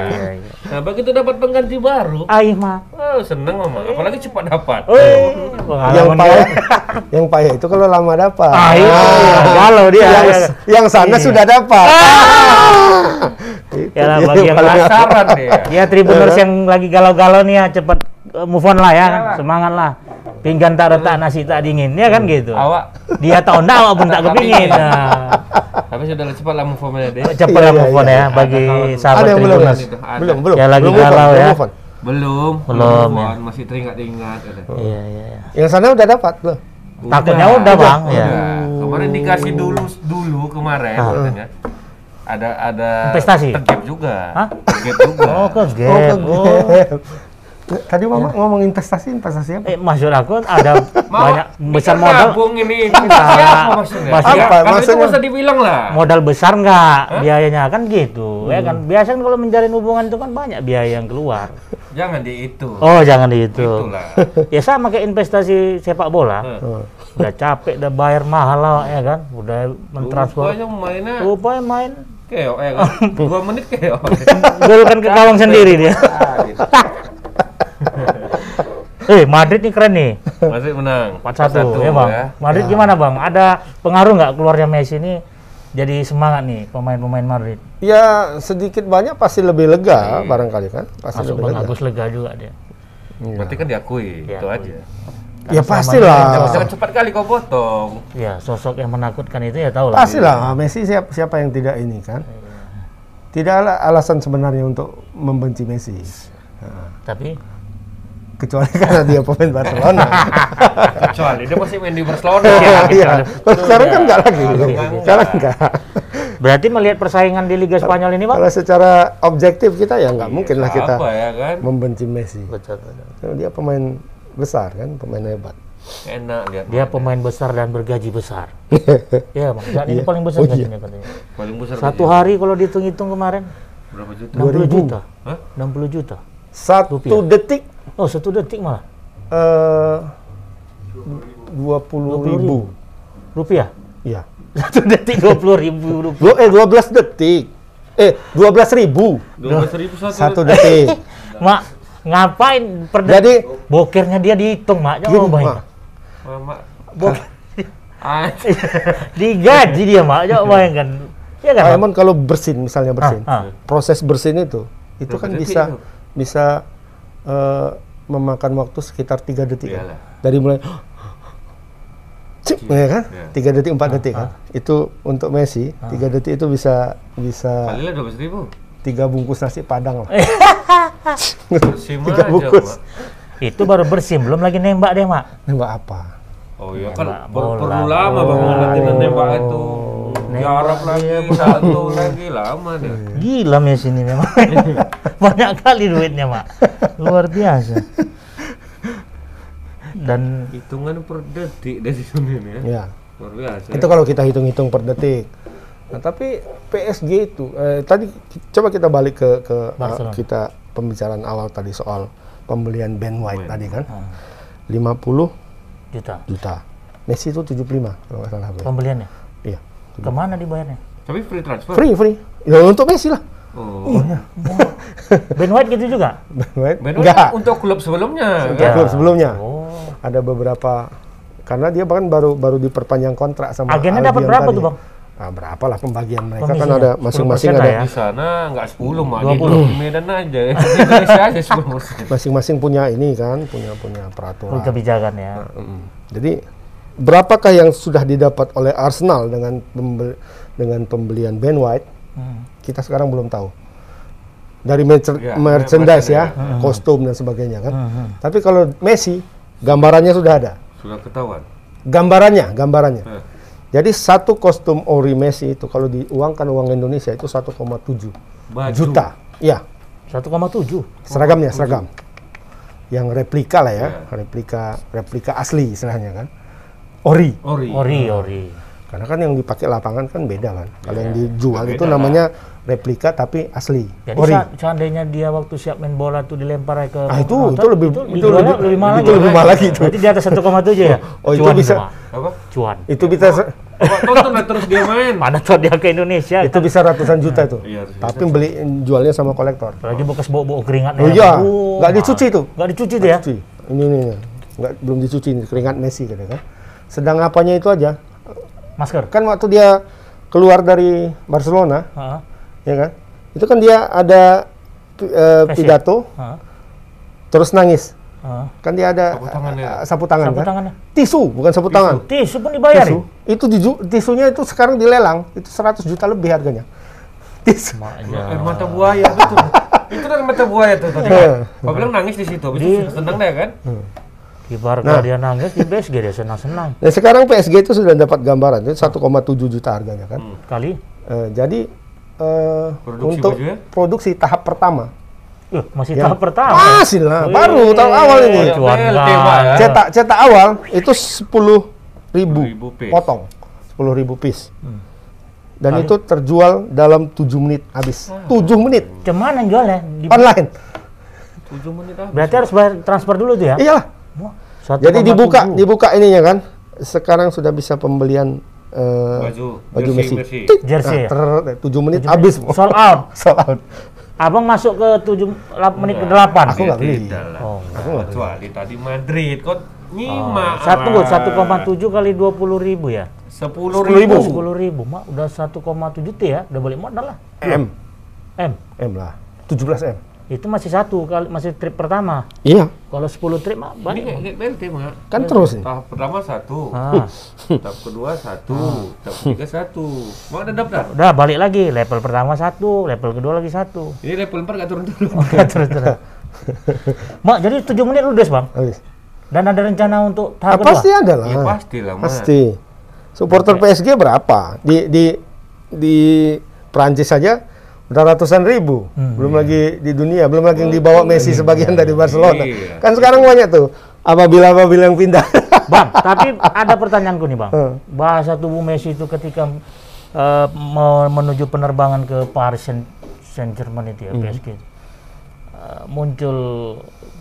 Nah, begitu dapat pengganti baru, Aih mak oh seneng mama. Apalagi cepat dapat. Wih, Yang payah, dia. [laughs] yang payah itu kalau lama dapat. Ah, iya, galau dia. Yang, Iya. yang sana Iya. sudah dapat. [laughs] Itu Ya lah, bagi yang Penasaran dia. [laughs] Ya Tribuners yang lagi galau-galau nih ya cepat uh, move on lah ya, semangat lah. Pinggan tak retak nasi tak dingin, ya kan gitu. Awak Dia tahu ndak awak pun tak kepingin. Nah, tapi sudah cepat lah move on deh. cepat lah Iya, move on iya, ya iya. bagi sahabat ada yang belum ada. belum belum Ya, lagi on, galau belum ya. on. Belum, Belum, ya. on. masih teringat-ingat. Iya, iya, iya. yang sana udah dapat belum Takutnya udah, Bang. Ya. Kemarin dikasih dulu dulu kemarin katanya. Ada ada Investasi? tergap juga. Hah? Tergap juga. Oh, ke oh, gap. Oh. Tadi mama ngomong investasi investasi apa Eh, maksud aku ada [laughs] [laughs] Mau banyak besar modal tabung ini. Investasi apa maksudnya? Maksudnya- Ya, Apa Kalau itu maksudnya? masa dibilang lah. modal besar nggak biayanya kan gitu ya kan biasanya kalau menjalin hubungan itu kan banyak biaya yang keluar Jangan di itu. oh jangan di itu Itulah. [laughs] ya sama kayak investasi sepak bola Heeh. udah capek udah bayar mahal lah ya kan udah mentransfer Rupanya mainnya rupanya main keok ya kan. Dua menit keok. gol kan ke gawang sendiri dia eh Madrid nih keren nih. Masih menang. 4-1 ya bang. Madrid Ya. gimana bang? Ada pengaruh nggak keluarnya Messi ini jadi semangat nih pemain-pemain Madrid? Ya sedikit banyak pasti lebih lega barangkali kan? Pasti masuk lebih Bang lega. Agus lega juga dia. Berarti kan diakui, itu Diakui. aja. ya Selama pastilah. Jangan cepat kali kau potong. ya sosok yang menakutkan itu ya tahu lah. Pastilah Messi siapa siapa yang tidak ini kan? Tidak ada alasan sebenarnya untuk membenci Messi. Tapi kecuali karena dia pemain Barcelona. [laughs] Kecuali dia masih main di Barcelona. iya Kalau sekarang kan enggak lagi. Sekarang sekarang enggak berarti melihat persaingan di Liga Spanyol ini bang kalau secara objektif kita ya nggak mungkin lah kita ya kan? membenci Messi. Betul, dia pemain besar kan pemain hebat. Enak lihat. dia pemain besar dan bergaji besar. [laughs] Ya bang. Dan ini Iya. paling besar Oh, iya. gajinya katanya. Paling besar satu gajinya. hari kalau dihitung-hitung kemarin berapa juta? 60 juta. Hah? 60 juta. Satu detik oh satu detik malah? Eh dua puluh ribu. rupiah? Iya. [laughs] Satu detik 20 ribu rupiah. Dua, eh 12 detik. Eh 12 ribu. Dua belas ribu satu. satu detik. [laughs] mak ngapain per jadi bokernya dia dihitung mak. Jangan bayangin Mak, Mama. Boker. [laughs] Ah, digaji dia mak. Jangan bayangkan. Ya kan Pak Mak? Emon kalau bersin misalnya bersin. Ah, ah. proses bersin itu itu kan bisa itu? bisa eh, memakan waktu sekitar tiga detik kan? Dari mulai Cip, ya kan? Iya. Tiga detik, empat detik kan? Itu untuk Messi, tiga detik itu bisa bisa dua belas ribu. tiga bungkus nasi padang lah. Tiga aja, bungkus. Itu baru bersih belum lagi nembak dia mak Nembak apa? Oh iya kan Nembak per- bola. perlu lama bang Oh. latihan nembak itu. Jarak lagi, satu lagi lama deh. gila Messi ini memang [laughs] banyak kali duitnya mak luar biasa dan Hitungan per detik dari sini ya. Ya. Luar biasa. Itu kalau kita hitung-hitung per detik. Nah, tapi PSG itu eh, tadi coba kita balik ke ke Barcelona. kita pembicaraan awal tadi soal pembelian Ben White Ben. tadi kan. Ah. 50 juta juta. Messi itu 75 kalau nggak salah. Pembeliannya Iya. Ke mana dibayarnya Tapi free transfer. Free, free. Ya, untuk Messi lah. Oh. [laughs] Ben White gitu juga Ben White? Ben Enggak. untuk klub sebelumnya. Untuk kan? klub sebelumnya. oh Ada beberapa karena dia bahkan baru baru diperpanjang kontrak sama Agennya dapat berapa tadi. tuh, Bang? Ah, berapa lah pembagian mereka kan Komisinya? ada masing-masing ada persen Di sana nggak 10 mak, 20. di Medan aja. [laughs] Di Indonesia aja 10 musim. masing-masing punya ini kan, punya punya peraturan. kebijakan ya Mm. Jadi berapakah yang sudah didapat oleh Arsenal dengan pembel- dengan pembelian Ben White? Hmm. Kita sekarang belum tahu. Dari Ya, merchandise ya, merchandise, kostum dan sebagainya kan. Hmm. Tapi kalau Messi, gambarannya sudah ada. Sudah ketahuan. Gambarannya, gambarannya. Eh. Jadi satu kostum ori Messi itu kalau diuangkan uang Indonesia itu 1,7 Baju. juta. Iya, 1,7. seragamnya seragam. Yang replika lah ya, Iya. replika replika asli istilahnya kan. Ori. Ori. Ori, ori. Karena kan yang dipakai lapangan kan beda kan. Kalau yang dijual Beda itu lah. namanya replika tapi asli. Jadi ori. seandainya dia waktu siap main bola tuh dilempar ke Ah, itu itu lebih itu lebih lebih mahal itu lagi. lebih mahal lagi itu. Berarti di atas 1,7 ya? [laughs] Oh, itu Cuan bisa. Apa? Cuan. Itu bisa tonton terus dia main. [laughs] Pada saat dia ke Indonesia, itu bisa ratusan juta itu. Iya, Tapi beli jualnya sama kolektor. apalagi bekas bau-bau keringat. Oh iya, nggak dicuci tuh. Nggak dicuci tuh ya? Cuci. Ini nih, nih. nggak belum dicuci ini, keringat Messi gitu kan. Sedang apanya itu aja. Masker. Kan waktu dia keluar dari Barcelona, Heeh. ya kan? Itu kan dia ada eh, Fashion. pidato Heeh. terus nangis. Heeh. Kan dia ada Sapu eh, sapu tangan Sapu kan? tangannya. Tisu, bukan sapu tangan. Tisu pun dibayar Tisu. Itu diju- tisunya itu sekarang dilelang, itu 100 juta lebih harganya. [laughs] Tisu. Maknya. Air mata buaya betul. [laughs] itu dari mata buaya tuh tadi. Eh. Kau bilang nangis di situ, habis Di- itu seneng deh kan? Di Barca Nah. dia nangis, di PSG dia senang-senang. Nah, sekarang PSG itu sudah dapat gambaran, itu 1,7 juta harganya kan. Hmm. Kali. Eh, jadi eh, Produksi untuk baju ya? produksi tahap pertama, Uh, masih Ya. tahap pertama. masih lah, baru tahap awal ini. Ya. Cetak cetak awal itu 10 ribu, 10.000 piece. potong, 10 ribu piece. Hmm. Dan itu terjual dalam 7 menit habis. 7 menit Cuman yang jualnya di- online. 7 menit ah. berarti harus bayar transfer dulu tuh ya? Iyalah. Wah, 1,7. Jadi dibuka, dibuka ininya kan. Sekarang sudah bisa pembelian eh, Baju, baju jersey, Messi. Jersey ya? nah, ter- 7 menit habis. Sold out. [laughs] Sold out. Abang masuk ke 7 lap- menit ke 8. Aku nggak beli. Tidak lah. Oh, Kecuali tadi Madrid, kok Oh, nyimak. satu lah. 1,7 kali 20 ribu ya? 10 10.000. ribu. 10 ribu, mak udah 1,7 T ya, udah balik modal lah. M. M, M lah. 17 M. itu masih satu kali, masih trip pertama. Iya. Kalau 10 trip mak Ini balik. kayak kayak BLT mah. Kan terus ini. Tahap pertama satu, Ah, [laughs] tahap kedua satu, tahap ketiga satu. Mau ada daftar? udah balik lagi, level pertama satu, level kedua lagi satu. Ini level 4 gak turun-turun. Oke, terus terus. mak, jadi 7 menit ludes bang? Habis. Dan ada rencana untuk Ah, tahap kedua? pasti ada lah. Ya pasti lah, Mas. Pasti. Supporter PSG berapa? Di di di Prancis saja udah ratusan ribu. Hmm. Belum lagi di dunia, belum lagi yang dibawa Messi sebagian dari Barcelona. Iya. Kan sekarang banyak tuh. Apabila apabila yang pindah. [laughs] Bang, tapi ada [laughs] pertanyaanku nih bang. Hmm. Bahasa tubuh Messi itu ketika mau menuju penerbangan ke Paris Saint, Saint Germain itu ya, Hmm. PSG. eh, muncul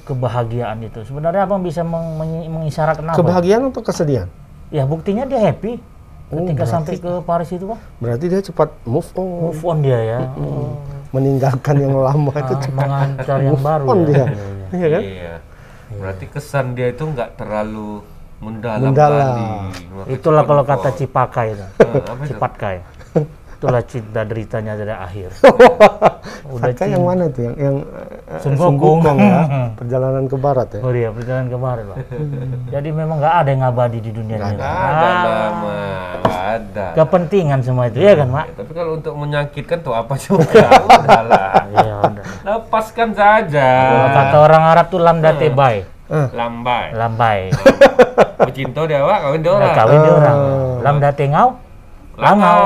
kebahagiaan itu. Sebenarnya abang bisa meng- meng- mengisyaratkan apa? Kebahagiaan atau kesedihan? Ya buktinya dia happy Oh, ketika berarti- sampai ke Paris itu bang. Berarti dia cepat move on, Move on dia ya. Oh, meninggalkan yang lama itu ah, cepat mengantar yang baru on ya. dia. Iya, iya. Iya kan? Iya. Berarti kesan dia itu nggak terlalu mendalam, Mendalam. kali. Itulah kalau move kata on. Cipaka [laughs] itu. Cipakai. Itulah cinta deritanya dari akhir. [laughs] Udah Saka yang mana tuh? Yang yang eh, Sunggokong. Ya. [laughs] Perjalanan ke barat ya. Oh iya, perjalanan kemarin, Pak. [laughs] Jadi memang nggak ada yang abadi di dunia ini. Nggak Pak. ada Ah. Nggak ada. Kepentingan semua itu, ya kan, Mak? Ya, tapi kalau untuk menyakitkan tuh apa juga, udahlah. Iya, udah. Lepaskan saja. Kalau kata orang Arab tuh lamda tebai, Lambai. lambai. Bercinta dia awak, kawin dia Nah, orang. kawin di orang. Lamda tengau, langau.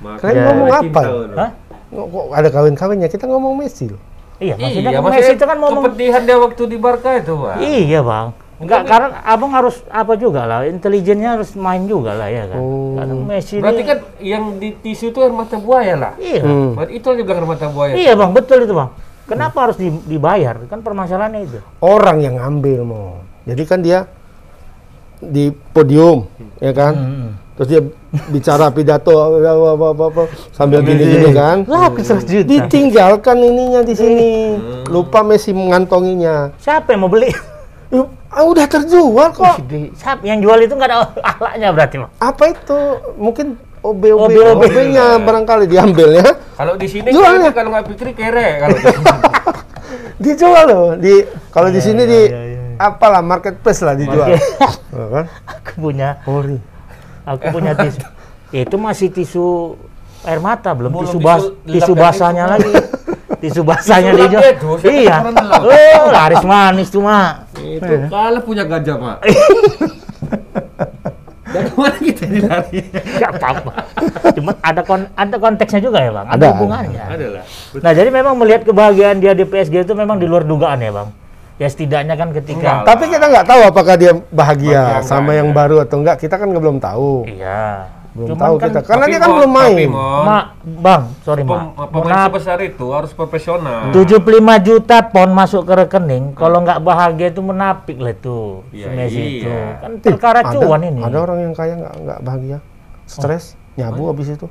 Maka Kalian Ya, ngomong apa? Hah? Kok ada kawin-kawinnya? Kita ngomong Messi loh. Iya, maksudnya Iya, kan maksudnya Messi itu kan ngomong kepedihan dia waktu di Barca itu, Pak. Iya bang, enggak karena abang harus apa juga lah, intelijennya harus main juga lah ya kan. Oh. Karena Messi Berarti ini, kan yang di tisu itu air mata buaya lah. iya, Hmm. Berarti itu juga air mata buaya. iya bang, betul itu bang. Kenapa harus di- dibayar? Kan permasalahannya itu. Orang yang ngambil mau. Jadi kan dia di podium, ya kan? Hmm. Terus dia bicara pidato apa, apa, apa, apa, sambil kan. Aku 100 juta. Ditinggalkan ininya di sini. Lupa Messi mengantonginya. Siapa yang mau beli? Ah, udah terjual kok. Siapa yang jual itu nggak ada akhlaknya berarti bang. Apa itu? Mungkin OB OB OB. OB-nya barangkali diambil ya. Kalau di sini ya? kalau nggak pikir kere kalau [laughs] di sini. Dijual loh. Di kalau di sini di iya, iya. Apalah marketplace lah dijual. [laughs] Ya kan? Aku punya, Ori. aku punya tisu. itu masih tisu air mata, belum, Belum tisu tisu bas, tisu basahnya lagi. Tisu basahnya dijual. Iya. Oh, laris manis tuh mak. Itu kalah punya gajah, Pak. [laughs] Dan ke mana kita ini lari? Nggak apa-apa. Cuma ada kon ada konteksnya juga ya bang. Ada, Ada, hubungannya. Ada lah. Nah jadi memang melihat kebahagiaan dia di PSG itu memang di luar dugaan ya bang. Ya setidaknya kan ketika Enggak. Tapi kita nggak tahu apakah dia bahagia Bahagia sama enggak, yang ya. baru atau enggak. Kita kan belum tahu. iya. Belum Cuman tahu kan kita. Karena Tapi, dia kan Mon, belum tapi, main. Mon, Ma, bang, sorry pem- ma. pemain sebesar itu harus profesional. 75 juta pon masuk ke rekening, kalau nggak bahagia itu menapik lah itu si Iya, Messi iya. itu. Kan perkara Ada- cuan ini. Ada orang yang kaya nggak nggak bahagia, stres, nyabu habis itu.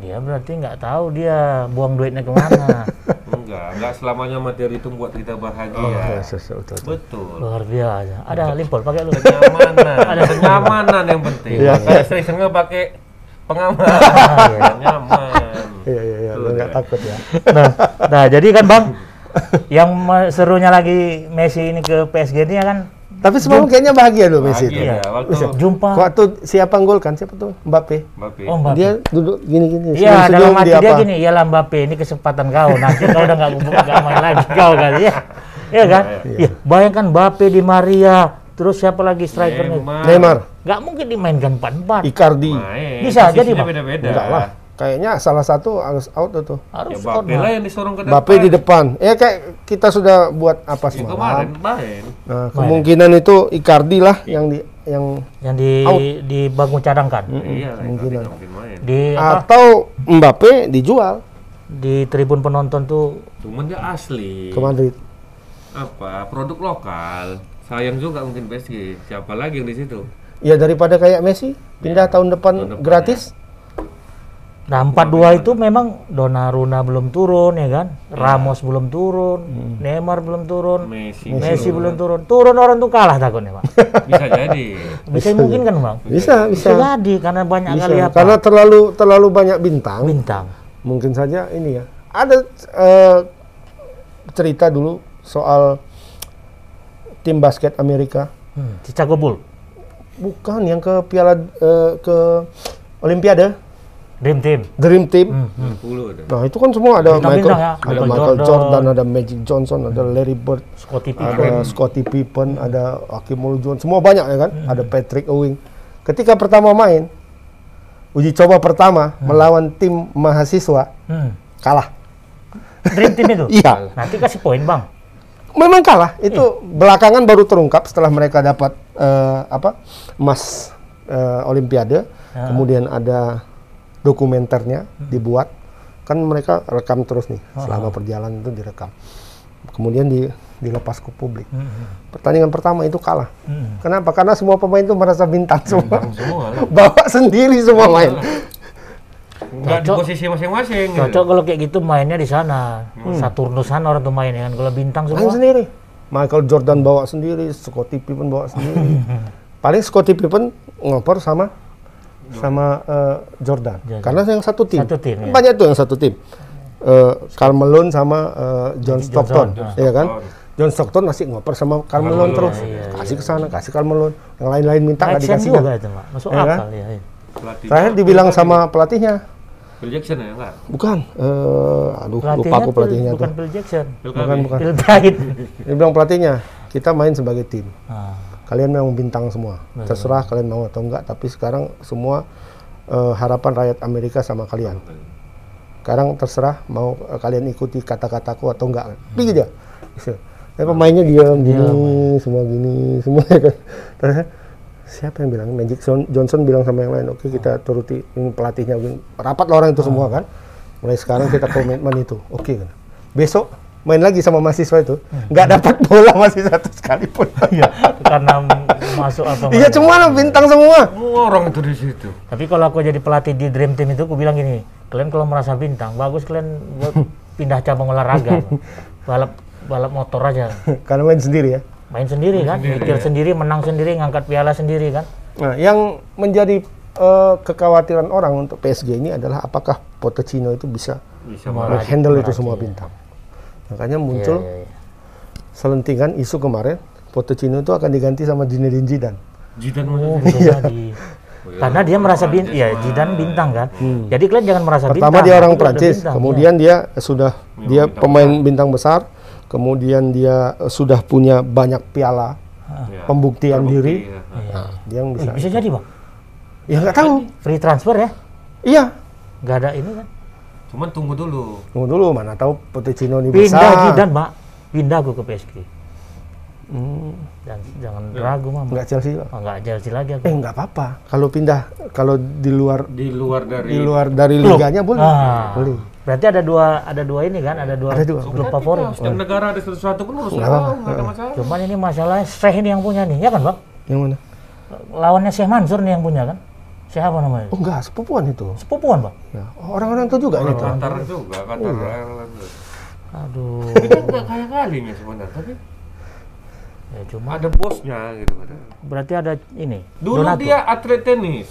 Dia berarti nggak tahu dia buang duitnya ke mana. [laughs] Enggak, enggak selamanya materi itu membuat kita bahagia. Ya, betul, betul. Betul. Luar biasa. Ada limpol pakai lu. Kenyamanan, [laughs] ada kenyamanan yang penting. Iya. Makanya sering nggak pakai pengaman. [laughs] Nyaman. Iya iya iya, lu nggak takut ya. nah, nah, jadi kan bang, yang serunya lagi Messi ini ke PSG ini ya kan Tapi semalam kayaknya bahagia loh Messi itu. Bahagia ya, waktu jumpa. Waktu siapa gol kan siapa tuh Mbappe. Mbappe. Oh Mbappe. Dia duduk gini-gini. Iya, senyum-senyum, dalam hati dia, apa. gini, iyalah Mbappe, ini kesempatan kau. Nanti kau udah nggak main lagi kau kali ya. Iya kan? Iya. Bayangkan Mbappe di Maria, terus siapa lagi strikernya? Neymar. Neymar, Nggak mungkin dimainkan empat-empat. Icardi. Main. Bisa jadi, Bang. Beda-beda. Enggak lah. Kayaknya salah satu harus out itu. Ya Harus Mbappe out, lah Bang. yang disorong ke depan. Mbappe di depan. Ya kayak kita sudah buat apa Ya, kemarin semalam. main. Nah, kemungkinan itu Icardi lah yang di yang Yang di Out. di bangun cadangkan. Iya, mungkin mungkin main. Di apa? atau Mbappe dijual Di tribun penonton tuh Cuman dia asli. ke Madrid. Apa? Produk lokal. Sayang juga mungkin PSG. Siapa lagi yang di situ? Ya daripada kayak Messi pindah tahun depan tahun depan, gratis. Nah, 4-2 itu memang Donnarumma belum turun ya kan? Ramos belum turun, Neymar belum turun, Messi. Messi belum turun. Turun orang tuh kalah takutnya, Pak. [laughs] Bisa jadi. Bisa mungkin kan, Bang? Bisa, Bisa bisa. jadi karena banyak Bisa. kali apa? Karena terlalu terlalu banyak bintang. bintang. Mungkin saja ini ya. Ada eh, cerita dulu soal tim basket Amerika. Hmm, Chicago Bull, Bukan yang ke Piala eh, ke Olimpiade, Dream Team. Dream Team. Hmm. 60 ada. Nah, itu kan semua ada Bintang-bintang Michael, ya. ada Michael Michael Jordan. Jordan. ada Magic Johnson, ada Larry Bird, Scottie Pippen. ada Scottie Pippen, ada Hakim Olajuwon, semua banyak ya kan? Ada Patrick Ewing. Ketika pertama main, uji coba pertama melawan tim mahasiswa, Hmm. kalah. Dream Team itu. [laughs] Iya, Nanti kasih poin, Bang. memang kalah. Itu belakangan baru terungkap setelah mereka dapat eh, apa emas eh, Olimpiade. Kemudian ada dokumenternya dibuat. Kan mereka rekam terus nih selama perjalanan itu direkam. Kemudian di, dilepas ke publik. Pertandingan pertama itu kalah. Hmm. Kenapa? Karena semua pemain itu merasa bintang semua. [laughs] Bawa sendiri semua main. Enggak di Cocok. posisi masing-masing. gitu. Cocok kalau kayak gitu mainnya di sana. Saturnus sana orang tuh main ya kan. Kalau bintang Main semua. sendiri. Michael Jordan bawa sendiri, Scottie Pippen bawa sendiri. [laughs] Paling Scottie Pippen ngoper sama sama eh, Jordan. Jordan. Karena yang satu tim. Satu tim, ya. Banyak tuh yang satu tim. Karl Malone sama eh, John Stockton, Johnson. ya kan? John Stockton masih ngoper sama Karl Malone terus. kasih ke sana, kasih Karl Malone. Yang lain-lain minta nggak dikasih. juga itu, Pak. Masuk Ya kan? akal ya. ya. Pelatihnya Terakhir dibilang sama pelatihnya, Phil Jackson ya enggak? bukan, eh aduh lupa Pelatihnya aku Phil- pelatihnya tuh. bukan Phil Jackson. Phil Bukan, bukan. Phil Knight. Dia bilang pelatihnya, kita main sebagai tim. Ah, kalian memang bintang semua. Terserah kalian mau atau enggak, tapi sekarang semua eh, harapan rakyat Amerika sama kalian. Sekarang terserah mau eh, kalian ikuti kata-kataku atau enggak. Pergi dia. Gitu. Dan pemainnya diam gini, semua gini, semua ya kan. Terus, siapa yang bilang? Magic Johnson- bilang sama yang lain, oke kita turuti ini pelatihnya. Rapat lah orang itu semua kan. Mulai sekarang kita komitmen itu, oke kan. Besok main lagi sama mahasiswa itu, nggak dapat bola masih satu sekalipun. Iya, karena masuk apa Iya cuma bintang semua. Semua orang itu di situ. Tapi kalau aku jadi pelatih di Dream Team itu, aku bilang gini, kalian kalau merasa bintang, bagus kalian buat pindah cabang olahraga, [laughs] balap balap motor aja, Karena main sendiri ya. main sendiri kan, mikir sendiri, menang sendiri, ngangkat piala sendiri kan. Nah, yang menjadi eh, kekhawatiran orang untuk PSG ini adalah apakah Pochettino itu bisa Bisa handle itu semua iya. bintang. Makanya muncul Iya, iya, iya. selentingan isu kemarin Pochettino itu akan diganti sama Zinedine Zidane. Jidan Oh, mana? bisa jadi. Karena dia merasa bintang, ya Jidan bintang kan. Jadi kalian jangan merasa Hmm. Pertama bintang. dia orang Prancis, bintang, kemudian dia sudah dia bintang pemain bintang besar, kemudian dia eh, sudah punya banyak piala Ya, pembuktian terbukti, diri, ya. nah, dia yang bisa. bisa jadi bang. Ya nggak tahu. Free transfer ya? Iya. Nggak ada ini kan? Cuman tunggu dulu. Tunggu dulu, mana tahu Pochettino ini Pindah bisa. Zidane mak, pindah gue ke PSG. Hmm, Dan jangan ragu mah. nggak Chelsea. Pak. Oh, nggak Chelsea lagi aku. Eh nggak apa-apa. Kalau pindah, kalau di luar Di luar dari di luar dari liganya boleh. Ah. Boleh. Berarti ada dua ada dua ini kan, ada dua, Ada dua. grup favorit. setiap negara ada sesuatu pun harus Nggak tahu, apa-apa. nggak ada masalah. Cuman ini masalahnya Syekh ini yang punya nih, ya kan bang? Yang mana? Lawannya Syekh Mansur nih yang punya kan? Syekh apa namanya? Oh enggak, sepupuan itu. Sepupuan bang. Ya, orang-orang itu juga ini tuh. Qatar juga, Qatar Ireland. Aduh. Kita nggak kaya kalinya sebenarnya, tapi ya cuma ada bosnya gitu. Ada. berarti ada ini. Dulu Donato. dia atlet tenis.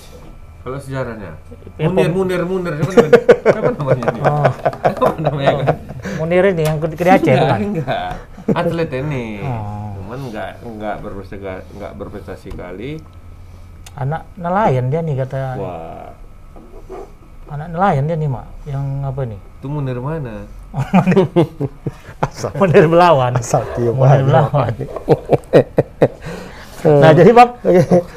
Kalau sejarahnya. Ya, Munir, Munir, Munir. Siapa namanya? Siapa namanya dia? Oh, Apa namanya kan? Munir ini yang ke, Aceh Enggak, kan? enggak. Atlet tenis. Oh. Cuman enggak enggak berprestasi enggak berprestasi kali. Anak nelayan dia nih kata. Wah, Anak nelayan dia nih mak. Yang apa nih? itu Munir mana? [laughs] Asal, Munir Belawan. asal tiup Munir. Belawan. [laughs] nah jadi bang,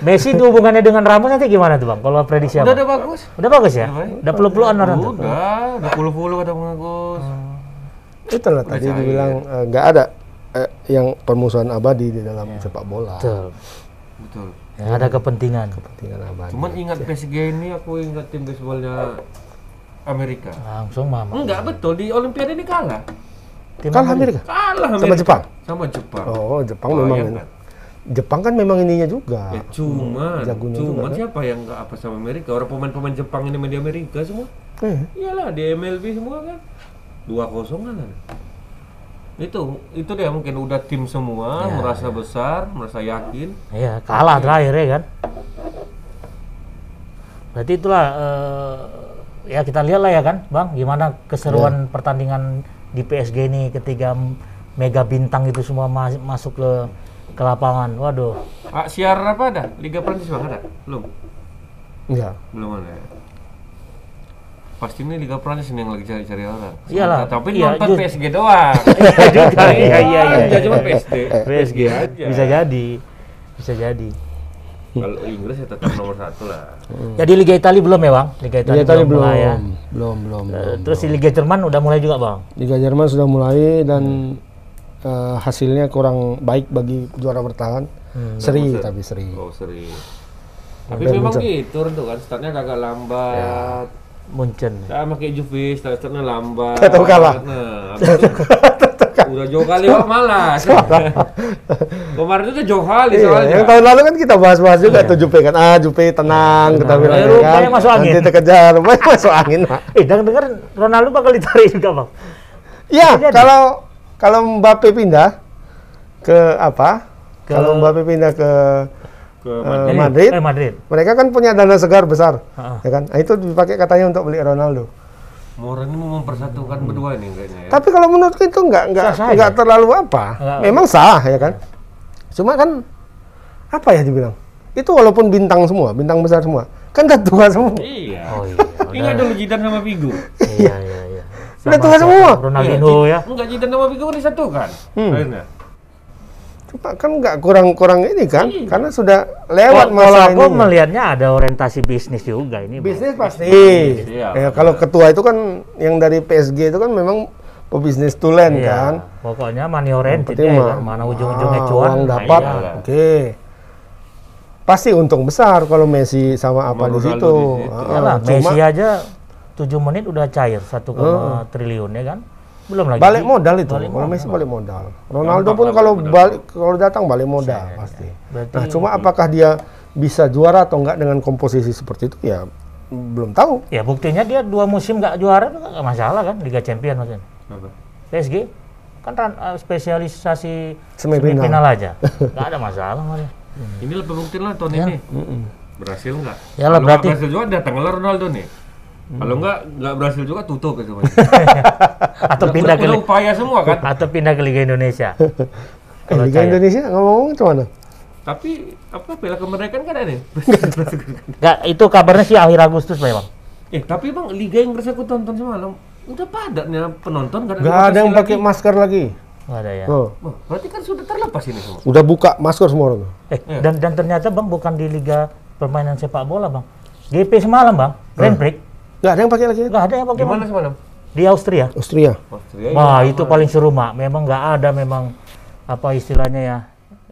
Messi itu hubungannya dengan Ramos nanti gimana tuh bang? Kalau prediksi Udah apa? udah bagus. Udah bagus ya? Udah baik. Udah peluk-pelukan orang tuh? Udah, udah puluh-puluh kata Bang Agus. Itulah tadi cair. dibilang eh, nggak ada eh, yang permusuhan abadi di dalam sepak bola. Betul. Betul. Ya, ada kepentingan. Kepentingan abadi. Cuman ingat PSG ini aku ingat tim baseballnya Amerika. Langsung mama. Enggak betul di Olimpiade ini kalah. Tim Kalah Amerika Kalah Amerika. sama Jepang. Sama Jepang. Oh, Jepang Oh, memang iya kan? Jepang kan memang ininya juga. Ya cuman, Jagonya cuman juga, kan? siapa yang nggak apa sama Amerika? Orang pemain-pemain Jepang ini main di Amerika semua. Eh, Iyalah di MLB semua kan. Dua kosong kan ada. Itu, itu dia mungkin udah tim semua, merasa besar, merasa yakin. Iya, kalah terakhir ya kan. Berarti itulah eh, ya kita lihat lah ya kan, Bang, gimana keseruan pertandingan di PSG ini ketika mega bintang itu semua mas- masuk ke ke lapangan. Waduh. Ah, siar apa ada? Liga Prancis bang ada? Belum? enggak. Belum ada ya? Pasti ini Liga Prancis ini yang lagi cari-cari orang. Iyalah, Sementara- Tapi iya, nonton just- PSG doang. [laughs] Iya juga. [laughs] Iya iya iya. Cuma PSG. PSG aja. bisa jadi. Bisa jadi. Kalau Inggris ya tetap nomor satu lah. Jadi Liga Italia belum ya, Bang? Liga Italia Liga Italia belum, belum, mulai ya. belum, belum, belum. Terus di Liga Jerman udah mulai juga, Bang. Liga Jerman sudah mulai dan eh, hasilnya kurang baik bagi juara bertahan. Hmm. Seri tapi seri. Oh seri. Tapi Hampir memang muncul. gitu tuh kan, startnya agak lambat. Munchen. Sama kayak Juve, start-startnya lambat. Tahu kalah. Nah, [laughs] itu udah jauh kali kok malas. [laughs] Kemarin itu jauh kali Iya, soalnya. yang tahun lalu kan kita bahas-bahas juga tuh Jupe kan. Ah, Jupe tenang, kita bilang ya rupanya kan. masuk angin. Nanti terkejar, rupanya [laughs] masuk angin. Pak. Eh, dengar Ronaldo bakal ditarik juga, Bang. Iya, kalau kalau Mbappe pindah ke apa? Ke- Kalau Mbappe pindah ke Ke eh, Madrid. Madrid, Eh, Madrid. mereka kan punya dana segar besar, Ha-ha. ya kan? Nah, itu dipakai katanya untuk beli Ronaldo. Moran ini mau mempersatukan berdua nih kayaknya ya. Tapi kalau menurutku itu nggak nggak nggak aja. terlalu apa. Nggak- Memang sah ya kan. Cuma kan apa ya dibilang? Itu walaupun bintang semua, bintang besar semua, kan udah tua semua. Iya. Oh iya. [laughs] Ingat dulu Jidan sama Figo. iya, iya, iya. Udah tua semua. Ronaldinho ya. Enggak Jidan sama Figo kan disatukan. Hmm. Akhirnya. Kan nggak kurang-kurang ini kan, Iya. karena sudah lewat Kalau malah aku ini. melihatnya ada orientasi bisnis juga ini. Bang. Bisnis pasti. Iya. Ya, kalau ketua itu kan yang dari PSG itu kan memang pebisnis tulen Iya, kan. Pokoknya money oriented ya, kan? mana ujung-ujungnya ah, cuan. uang nah, dapat. iya. Oke. Pasti untung besar kalau Messi sama apa di situ. di situ. Ah, Iyalah, cuma Messi aja 7 menit udah cair 1, triliun ya kan? Belum lagi. balik modal itu. Balik Kalau modal. Messi balik modal. Ronaldo Gampang pun kalau balik kalau datang balik modal pasti. Berarti Nah, cuma apakah dia bisa juara atau enggak dengan komposisi seperti itu ya belum tahu. ya buktinya dia dua musim nggak juara itu nggak masalah kan Liga Champion maksudnya. Apa? PSG kan ran- eh, spesialisasi Semifinal. semifinal aja. [laughs] Nggak ada masalah malah. Ini lah pembuktian lah tahun ini. Berhasil nggak? Ya lah, Kalau berarti- berhasil juga datanglah Ronaldo nih. Kalau nggak nggak berhasil juga tutup itu semuanya. [laughs] Atau Udah- pindah ke udah Li- upaya semua kan. atau pindah ke Liga Indonesia. [laughs] Eh, Liga cair. Indonesia ngomong-ngomong gimana? Tapi apa piala kemerdekaan kan ada. [laughs] Nggak, itu kabarnya sih akhir Agustus Pak, Bang. eh tapi bang liga yang Inggris aku tonton semalam udah padatnya penonton kan Enggak ada yang pakai masker lagi. Nggak ada ya. Oh, Wah, berarti kan sudah terlepas ini semua. udah buka masker semua orang. Eh, dan dan ternyata Bang bukan di liga permainan sepak bola, Bang. GP semalam, Bang. Grand Prix. Nggak ada yang pakai lagi. Nggak ada yang pakai Gimana semalam? di Austria. Austria. Austria. Wah, itu paling seru, Mak. Memang nggak ada memang apa istilahnya ya.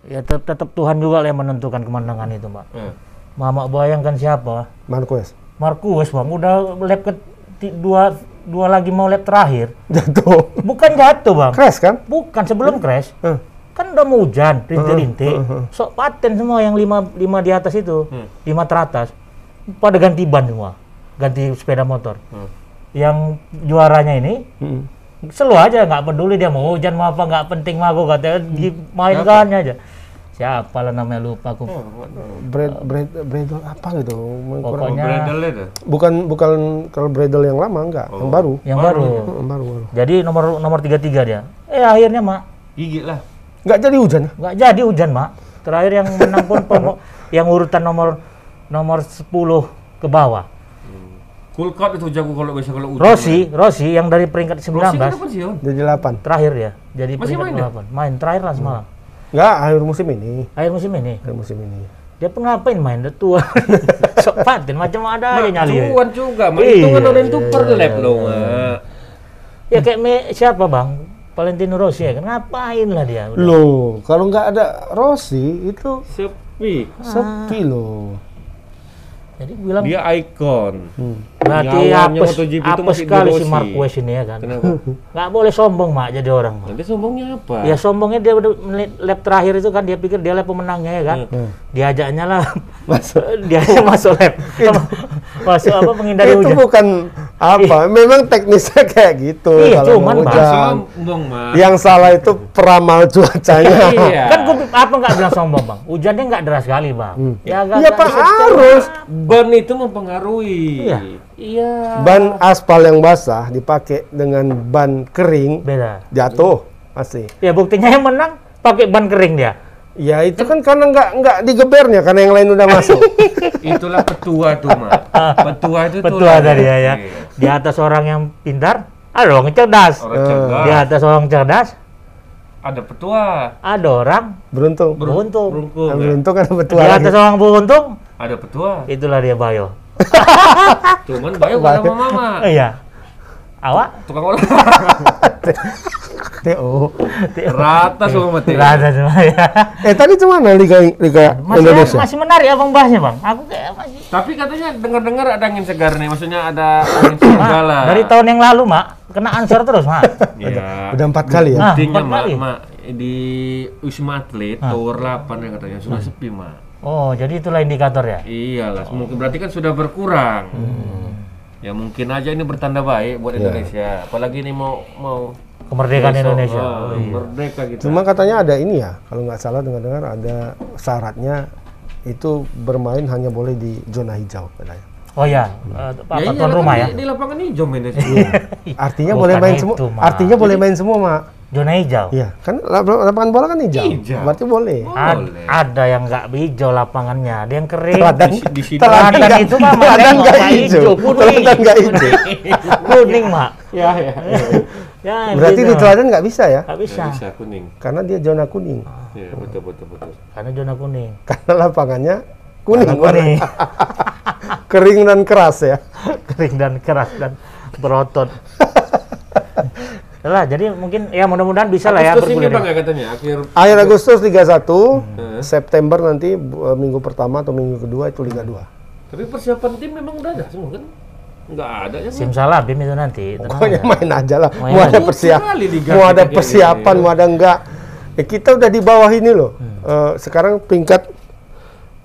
Ya tetap, tetap Tuhan juga lah yang menentukan kemenangan itu, Mbak. Eh. Mama bayangkan siapa? Marquez. Marcus, Bang. Udah lap ke dua dua lagi mau lap terakhir. Jatuh. Bukan jatuh, Bang. Crash kan? Bukan sebelum crash. Eh. Kan udah mau hujan, rintik-rintik. Sok paten semua yang lima, lima di atas itu. Lima teratas. Pada ganti ban semua. Ganti sepeda motor. Yang juaranya ini Hmm. selalu aja nggak peduli dia mau hujan mau apa nggak penting mah aku katanya dimainkan aja siapa lah namanya lupa aku Bread, bread, bredel apa gitu? pokoknya Bredel itu. Bukan bukan kalau bredel yang lama enggak, yang baru. yang baru Hmm, baru baru. jadi nomor nomor tiga tiga dia eh akhirnya mak Gigi lah. Enggak jadi hujan. nggak jadi hujan mak terakhir yang menang pun [laughs] yang urutan nomor nomor 10 ke bawah Cut itu jago kalau bisa kalau hujan. Rossi Rossi yang dari peringkat 19 Rossi pensiun. Jadi 8. terakhir ya jadi Masih peringkat main dia? 8 main terakhir lah semalam Enggak, akhir musim ini. akhir musim ini Akhir musim ini. dia pun ngapain main udah tua [laughs] sok paten macam ada aja nyali ya. Cuan juga. Mak Iya, itu kan orang itu iya, per iya, lap loh. Ya kayak me- siapa bang? Valentino Rossi ya kan ngapain lah dia? Udah. Loh, kalau nggak ada Rossi itu Sepi. sepi loh. Jadi bilang Dia ikon. Hmm. berarti apes, MotoGP itu masih sekali si. Marquez ini ya kan. Kenapa? [laughs] Nggak boleh sombong mak jadi orang mak. Nanti sombongnya apa? Ya sombongnya dia menit lap terakhir itu kan dia pikir dia lap pemenangnya ya kan. Hmm. Diajaknya lah [laughs] masuk dia masuk lap. [laughs] masuk apa menghindari itu hujan. bukan apa, memang teknisnya kayak gitu. Iya, kalau cuman, mau Bang. hujan. Sombong, Mak. Yang salah itu peramal cuacanya. Iya. Kan gua apa nggak bilang sombong bang? Hujannya nggak deras sekali bang. Ya, agak- Iya agak Pak harus. Ban itu mempengaruhi. Iya. Iya. Ban aspal yang basah dipakai dengan ban kering Beda. jatuh pasti. Ya buktinya yang menang pakai ban kering dia. Ya itu kan karena nggak nggak digebernya karena yang lain udah masuk. [laughs] Itulah petua tuh, Mak. Petua itu tuh Petua lah. tadi ya, ya. Iya. Di atas orang yang pintar, ada orang cerdas. Orang cerdas. Di atas orang cerdas, Ada petua. ada orang Beruntung. beruntung. Berungkung. Yang ya. beruntung kan betul Di atas orang beruntung, Ada petua. itulah dia Bayo. Cuman bayo gak sama mama. Iya. Awak? Tukang olah. [laughs] TO. Rata semua mati. Ada semua ya. Eh tadi cuma Liga Liga Masih, Indonesia. masih menarik abang bahasnya bang. Aku kayak masih. Tapi katanya dengar-dengar ada angin segar nih. Maksudnya ada angin segar lah. Dari tahun yang lalu mak, kena ansor terus mak. Iya. Udah empat kali ya. Nah, Buktinya, empat mak, kali. mak, di Wisma Atlet, Tower 8 ya katanya, sudah sepi, mak. Oh, jadi itulah indikator ya. Iyalah, mungkin berarti kan sudah berkurang. Ya mungkin aja ini bertanda baik buat Indonesia. Apalagi ini mau mau Kemerdekaan besok, Indonesia. ah, Oh, iya. merdeka gitu. Cuma katanya ada ini ya, kalau nggak salah dengar-dengar ada syaratnya itu bermain hanya boleh di zona hijau katanya. Oh ya, eh, apa Ya tuan iyalah, rumah kan ya. Di, di lapangan hijau mainnya sih. Artinya Bukan boleh main semua. Artinya boleh main semua, Mak. Zona hijau. Iya, kan lap- lapangan bola kan hijau. Hijau. Berarti boleh. Ad- Boleh. ada yang nggak hijau lapangannya, ada yang kering. Teladan, Di, di sini teladan Teladan itu mah teladan nggak hijau. hijau, kuning. Teladan nggak hijau. kuning mak. ya ya. Ya, [laughs] Berarti gitu. di teladan nggak bisa ya? Nggak bisa, Bisa kuning. Karena dia zona kuning. Ya, betul betul betul. karena zona kuning. Karena lapangannya kuning. Warna kuning. [laughs] Kering dan keras ya. [laughs] kering dan keras dan berotot. lah, jadi mungkin ya mudah-mudahan bisa lah ya Agustus ini bang ya katanya akhir. Akhir Agustus Liga 1, Hmm. September nanti bu- minggu pertama atau minggu kedua itu Liga 2. Tapi persiapan tim memang udah ada semua kan? Enggak ada ya. Simsalabim itu nanti. Pokoknya aja. main aja lah. Main Mau aja. ada persiapan, mau ada persiapan, mau ada enggak. Eh, kita udah di bawah ini loh. Eh, sekarang peringkat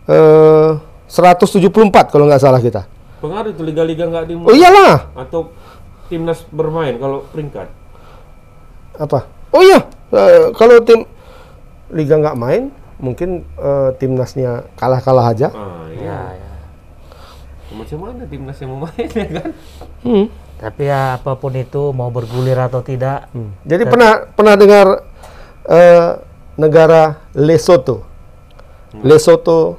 eh 174 kalau nggak salah kita. Pengaruh itu liga-liga nggak di Oh iyalah. atau timnas bermain kalau peringkat. Apa? Oh iya, eh, kalau tim liga nggak main, mungkin eh, timnasnya kalah-kalah aja. Ah, Ya, iya. ya. Macam mana timnas yang mau main ya kan? Hmm. Tapi ya apa pun itu mau bergulir atau tidak, Hmm. Jadi pernah pernah dengar eh, negara Lesotho, Lesotho,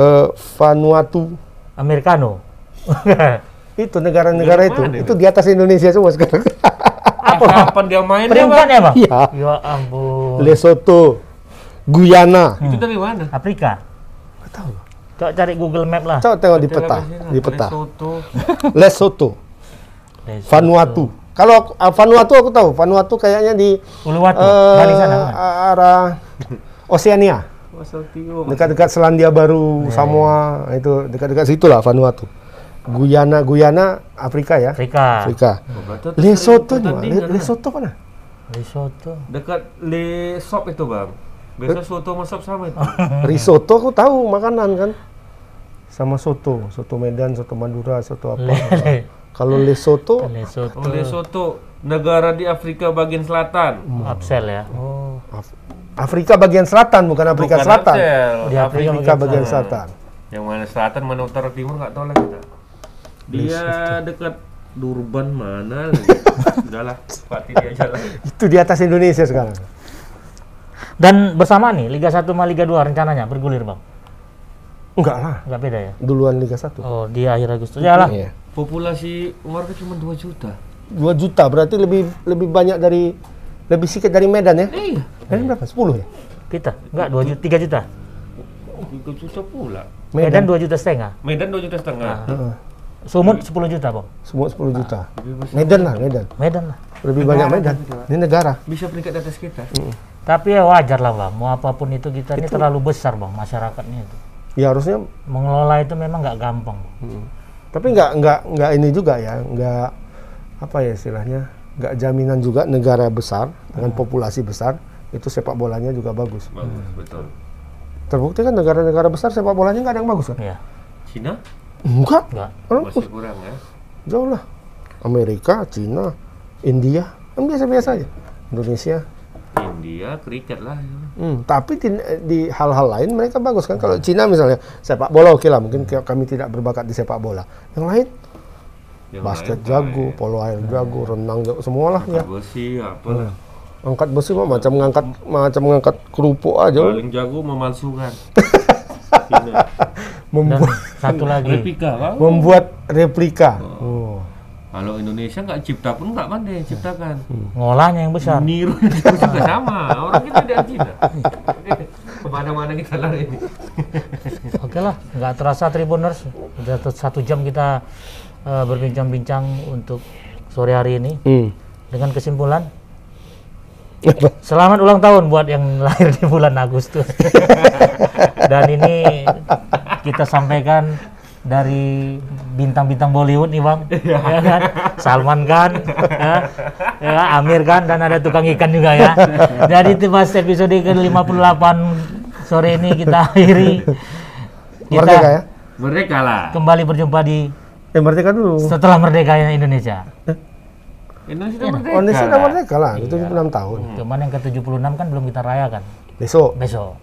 eh, Vanuatu, Americano. [laughs] itu negara-negara itu, itu di atas Indonesia semua sekarang. [laughs] apa Kapan dia main ya, Bang? Iya. Ya ampun. Lesotho, Guyana. Itu dari mana? Afrika. Tahu. Coba cari Google Map lah. Coba tengok di peta, di peta. Lesotho. Lesotho, Lesotho. Vanuatu. Kalau uh, Vanuatu aku tahu, Vanuatu kayaknya di Uluwatu, Bali sana kan? arah Oceania, dekat-dekat Selandia Baru, Samoa, itu dekat-dekat situ lah Vanuatu. Guyana, Guyana, Afrika ya. Afrika. Afrika. Oh, Lesotho? Lesotho mana? Lesotho. Dekat Lesop itu bang. Biasa soto sama sop sama itu. [laughs] Risotto aku tahu makanan kan. Sama soto, soto Medan, soto Madura, soto apa. Kalau Lesotho, Lesotho. Oh, Lesotho, negara di Afrika bagian selatan. Absel ya. Oh. Af- Afrika bagian selatan bukan Afrika Bukan Selatan. Absel, Di Afrika Afrika bagian selatan. Yang mana selatan, mana utara, timur nggak tahu lah kita. Dia dekat Durban mana? [laughs] Udahlah, pati dia aja lah. Itu di atas Indonesia sekarang. Dan bersama nih Liga 1 sama Liga 2 rencananya bergulir bang. Enggak lah, Enggak beda ya? duluan Liga 1. Oh di akhir Agustus. Ya lah. Iya. Populasi warga cuma 2 juta. 2 juta berarti lebih lebih banyak dari lebih sedikit dari Medan ya? Iya. Medan berapa? 10 ya? Kita enggak 2 juta 3 juta. 3 juta pula. Medan 2 juta setengah. Medan 2 juta setengah. Heeh. Sumut 10 juta bang. Semua 10 juta. Medan lah, Medan. Medan lah. Lebih banyak Medan. Ini negara. Bisa peringkat di atas kita. Tapi ya wajar lah bang. Mau apa pun itu kita ini terlalu besar bang masyarakatnya itu. Ya harusnya Mengelola itu memang nggak gampang. Tapi nggak nggak nggak ini juga ya, nggak apa ya istilahnya, nggak jaminan juga negara besar dengan populasi besar itu sepak bolanya juga bagus. Bagus, betul. Terbukti kan negara-negara besar sepak bolanya nggak ada yang bagus kan? Ya, Cina Enggak, enggak. Orang masih kurang ya. jauh lah. Amerika, Cina, India kan biasa-biasa aja. Indonesia. India kriket lah. Hmm, tapi di, di hal-hal lain mereka bagus kan. Kalau Cina misalnya sepak bola oke lah, mungkin kami tidak berbakat di sepak bola. Yang lain Yang basket lain jago, polo air jago, renang jago, semualah ya. besi apa Angkat besi mah macam ngangkat macam ngangkat kerupuk aja. paling jago memalsukan [laughs] Membuat satu lagi. replika membuat replika. Oh. Kalau Indonesia nggak cipta pun nggak pandai ciptakan. Ngolahnya yang besar. niru [laughs] juga [laughs] sama. Orang kita di Cina [laughs] ke mana-mana kita lari. Ini Oke lah, nggak terasa Tribuners. Sudah satu- jam kita eh, berbincang-bincang untuk sore hari ini. Hmm. dengan kesimpulan? Selamat ulang tahun buat yang lahir di bulan Agustus. Dan ini kita sampaikan dari bintang-bintang Bollywood nih bang, ya kan? Salman Khan, ya, ya, Amir Khan dan ada tukang ikan juga ya. Jadi itu pas episode ke 58 sore ini kita akhiri. Kita Merdeka ya? mereka lah kembali berjumpa di Eh merdeka dulu. setelah merdekanya Indonesia. Indonesia udah merdeka Indonesia udah lah. merdeka lah, itu 76 tahun. Cuman yang ke-76 kan belum kita rayakan. Besok. besok.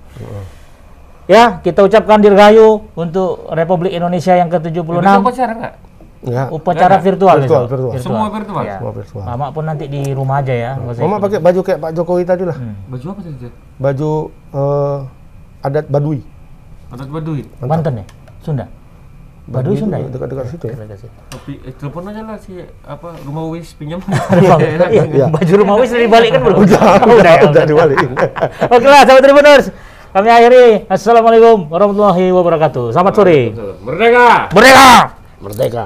Ya, kita ucapkan dirgahayu untuk Republik Indonesia yang Besok ke-76. pacaran nggak Enggak. Upacara virtual, Virtual, besok. virtual. semua virtual Ya. Semua virtual. Mama pun nanti di rumah aja ya. usah Mama pakai baju kayak Pak Jokowi tadi lah. baju apa tadi? Baju eh, adat Baduy. adat Baduy Banten ya? Sunda? Baduy Sunda ya? Dekat-dekat situ ya. Dekat situ. tapi eh, telepon aja lah si apa rumah wis pinjam [laughs] Iya, [laughs] Iya. Baju rumah wis udah dibalik kan belum? [laughs] Udah, udah, udah dibalikin. Oke lah, sahabat Tribuners. Kami akhiri. Assalamualaikum warahmatullahi wabarakatuh. Selamat sore. merdeka Merdeka! Merdeka.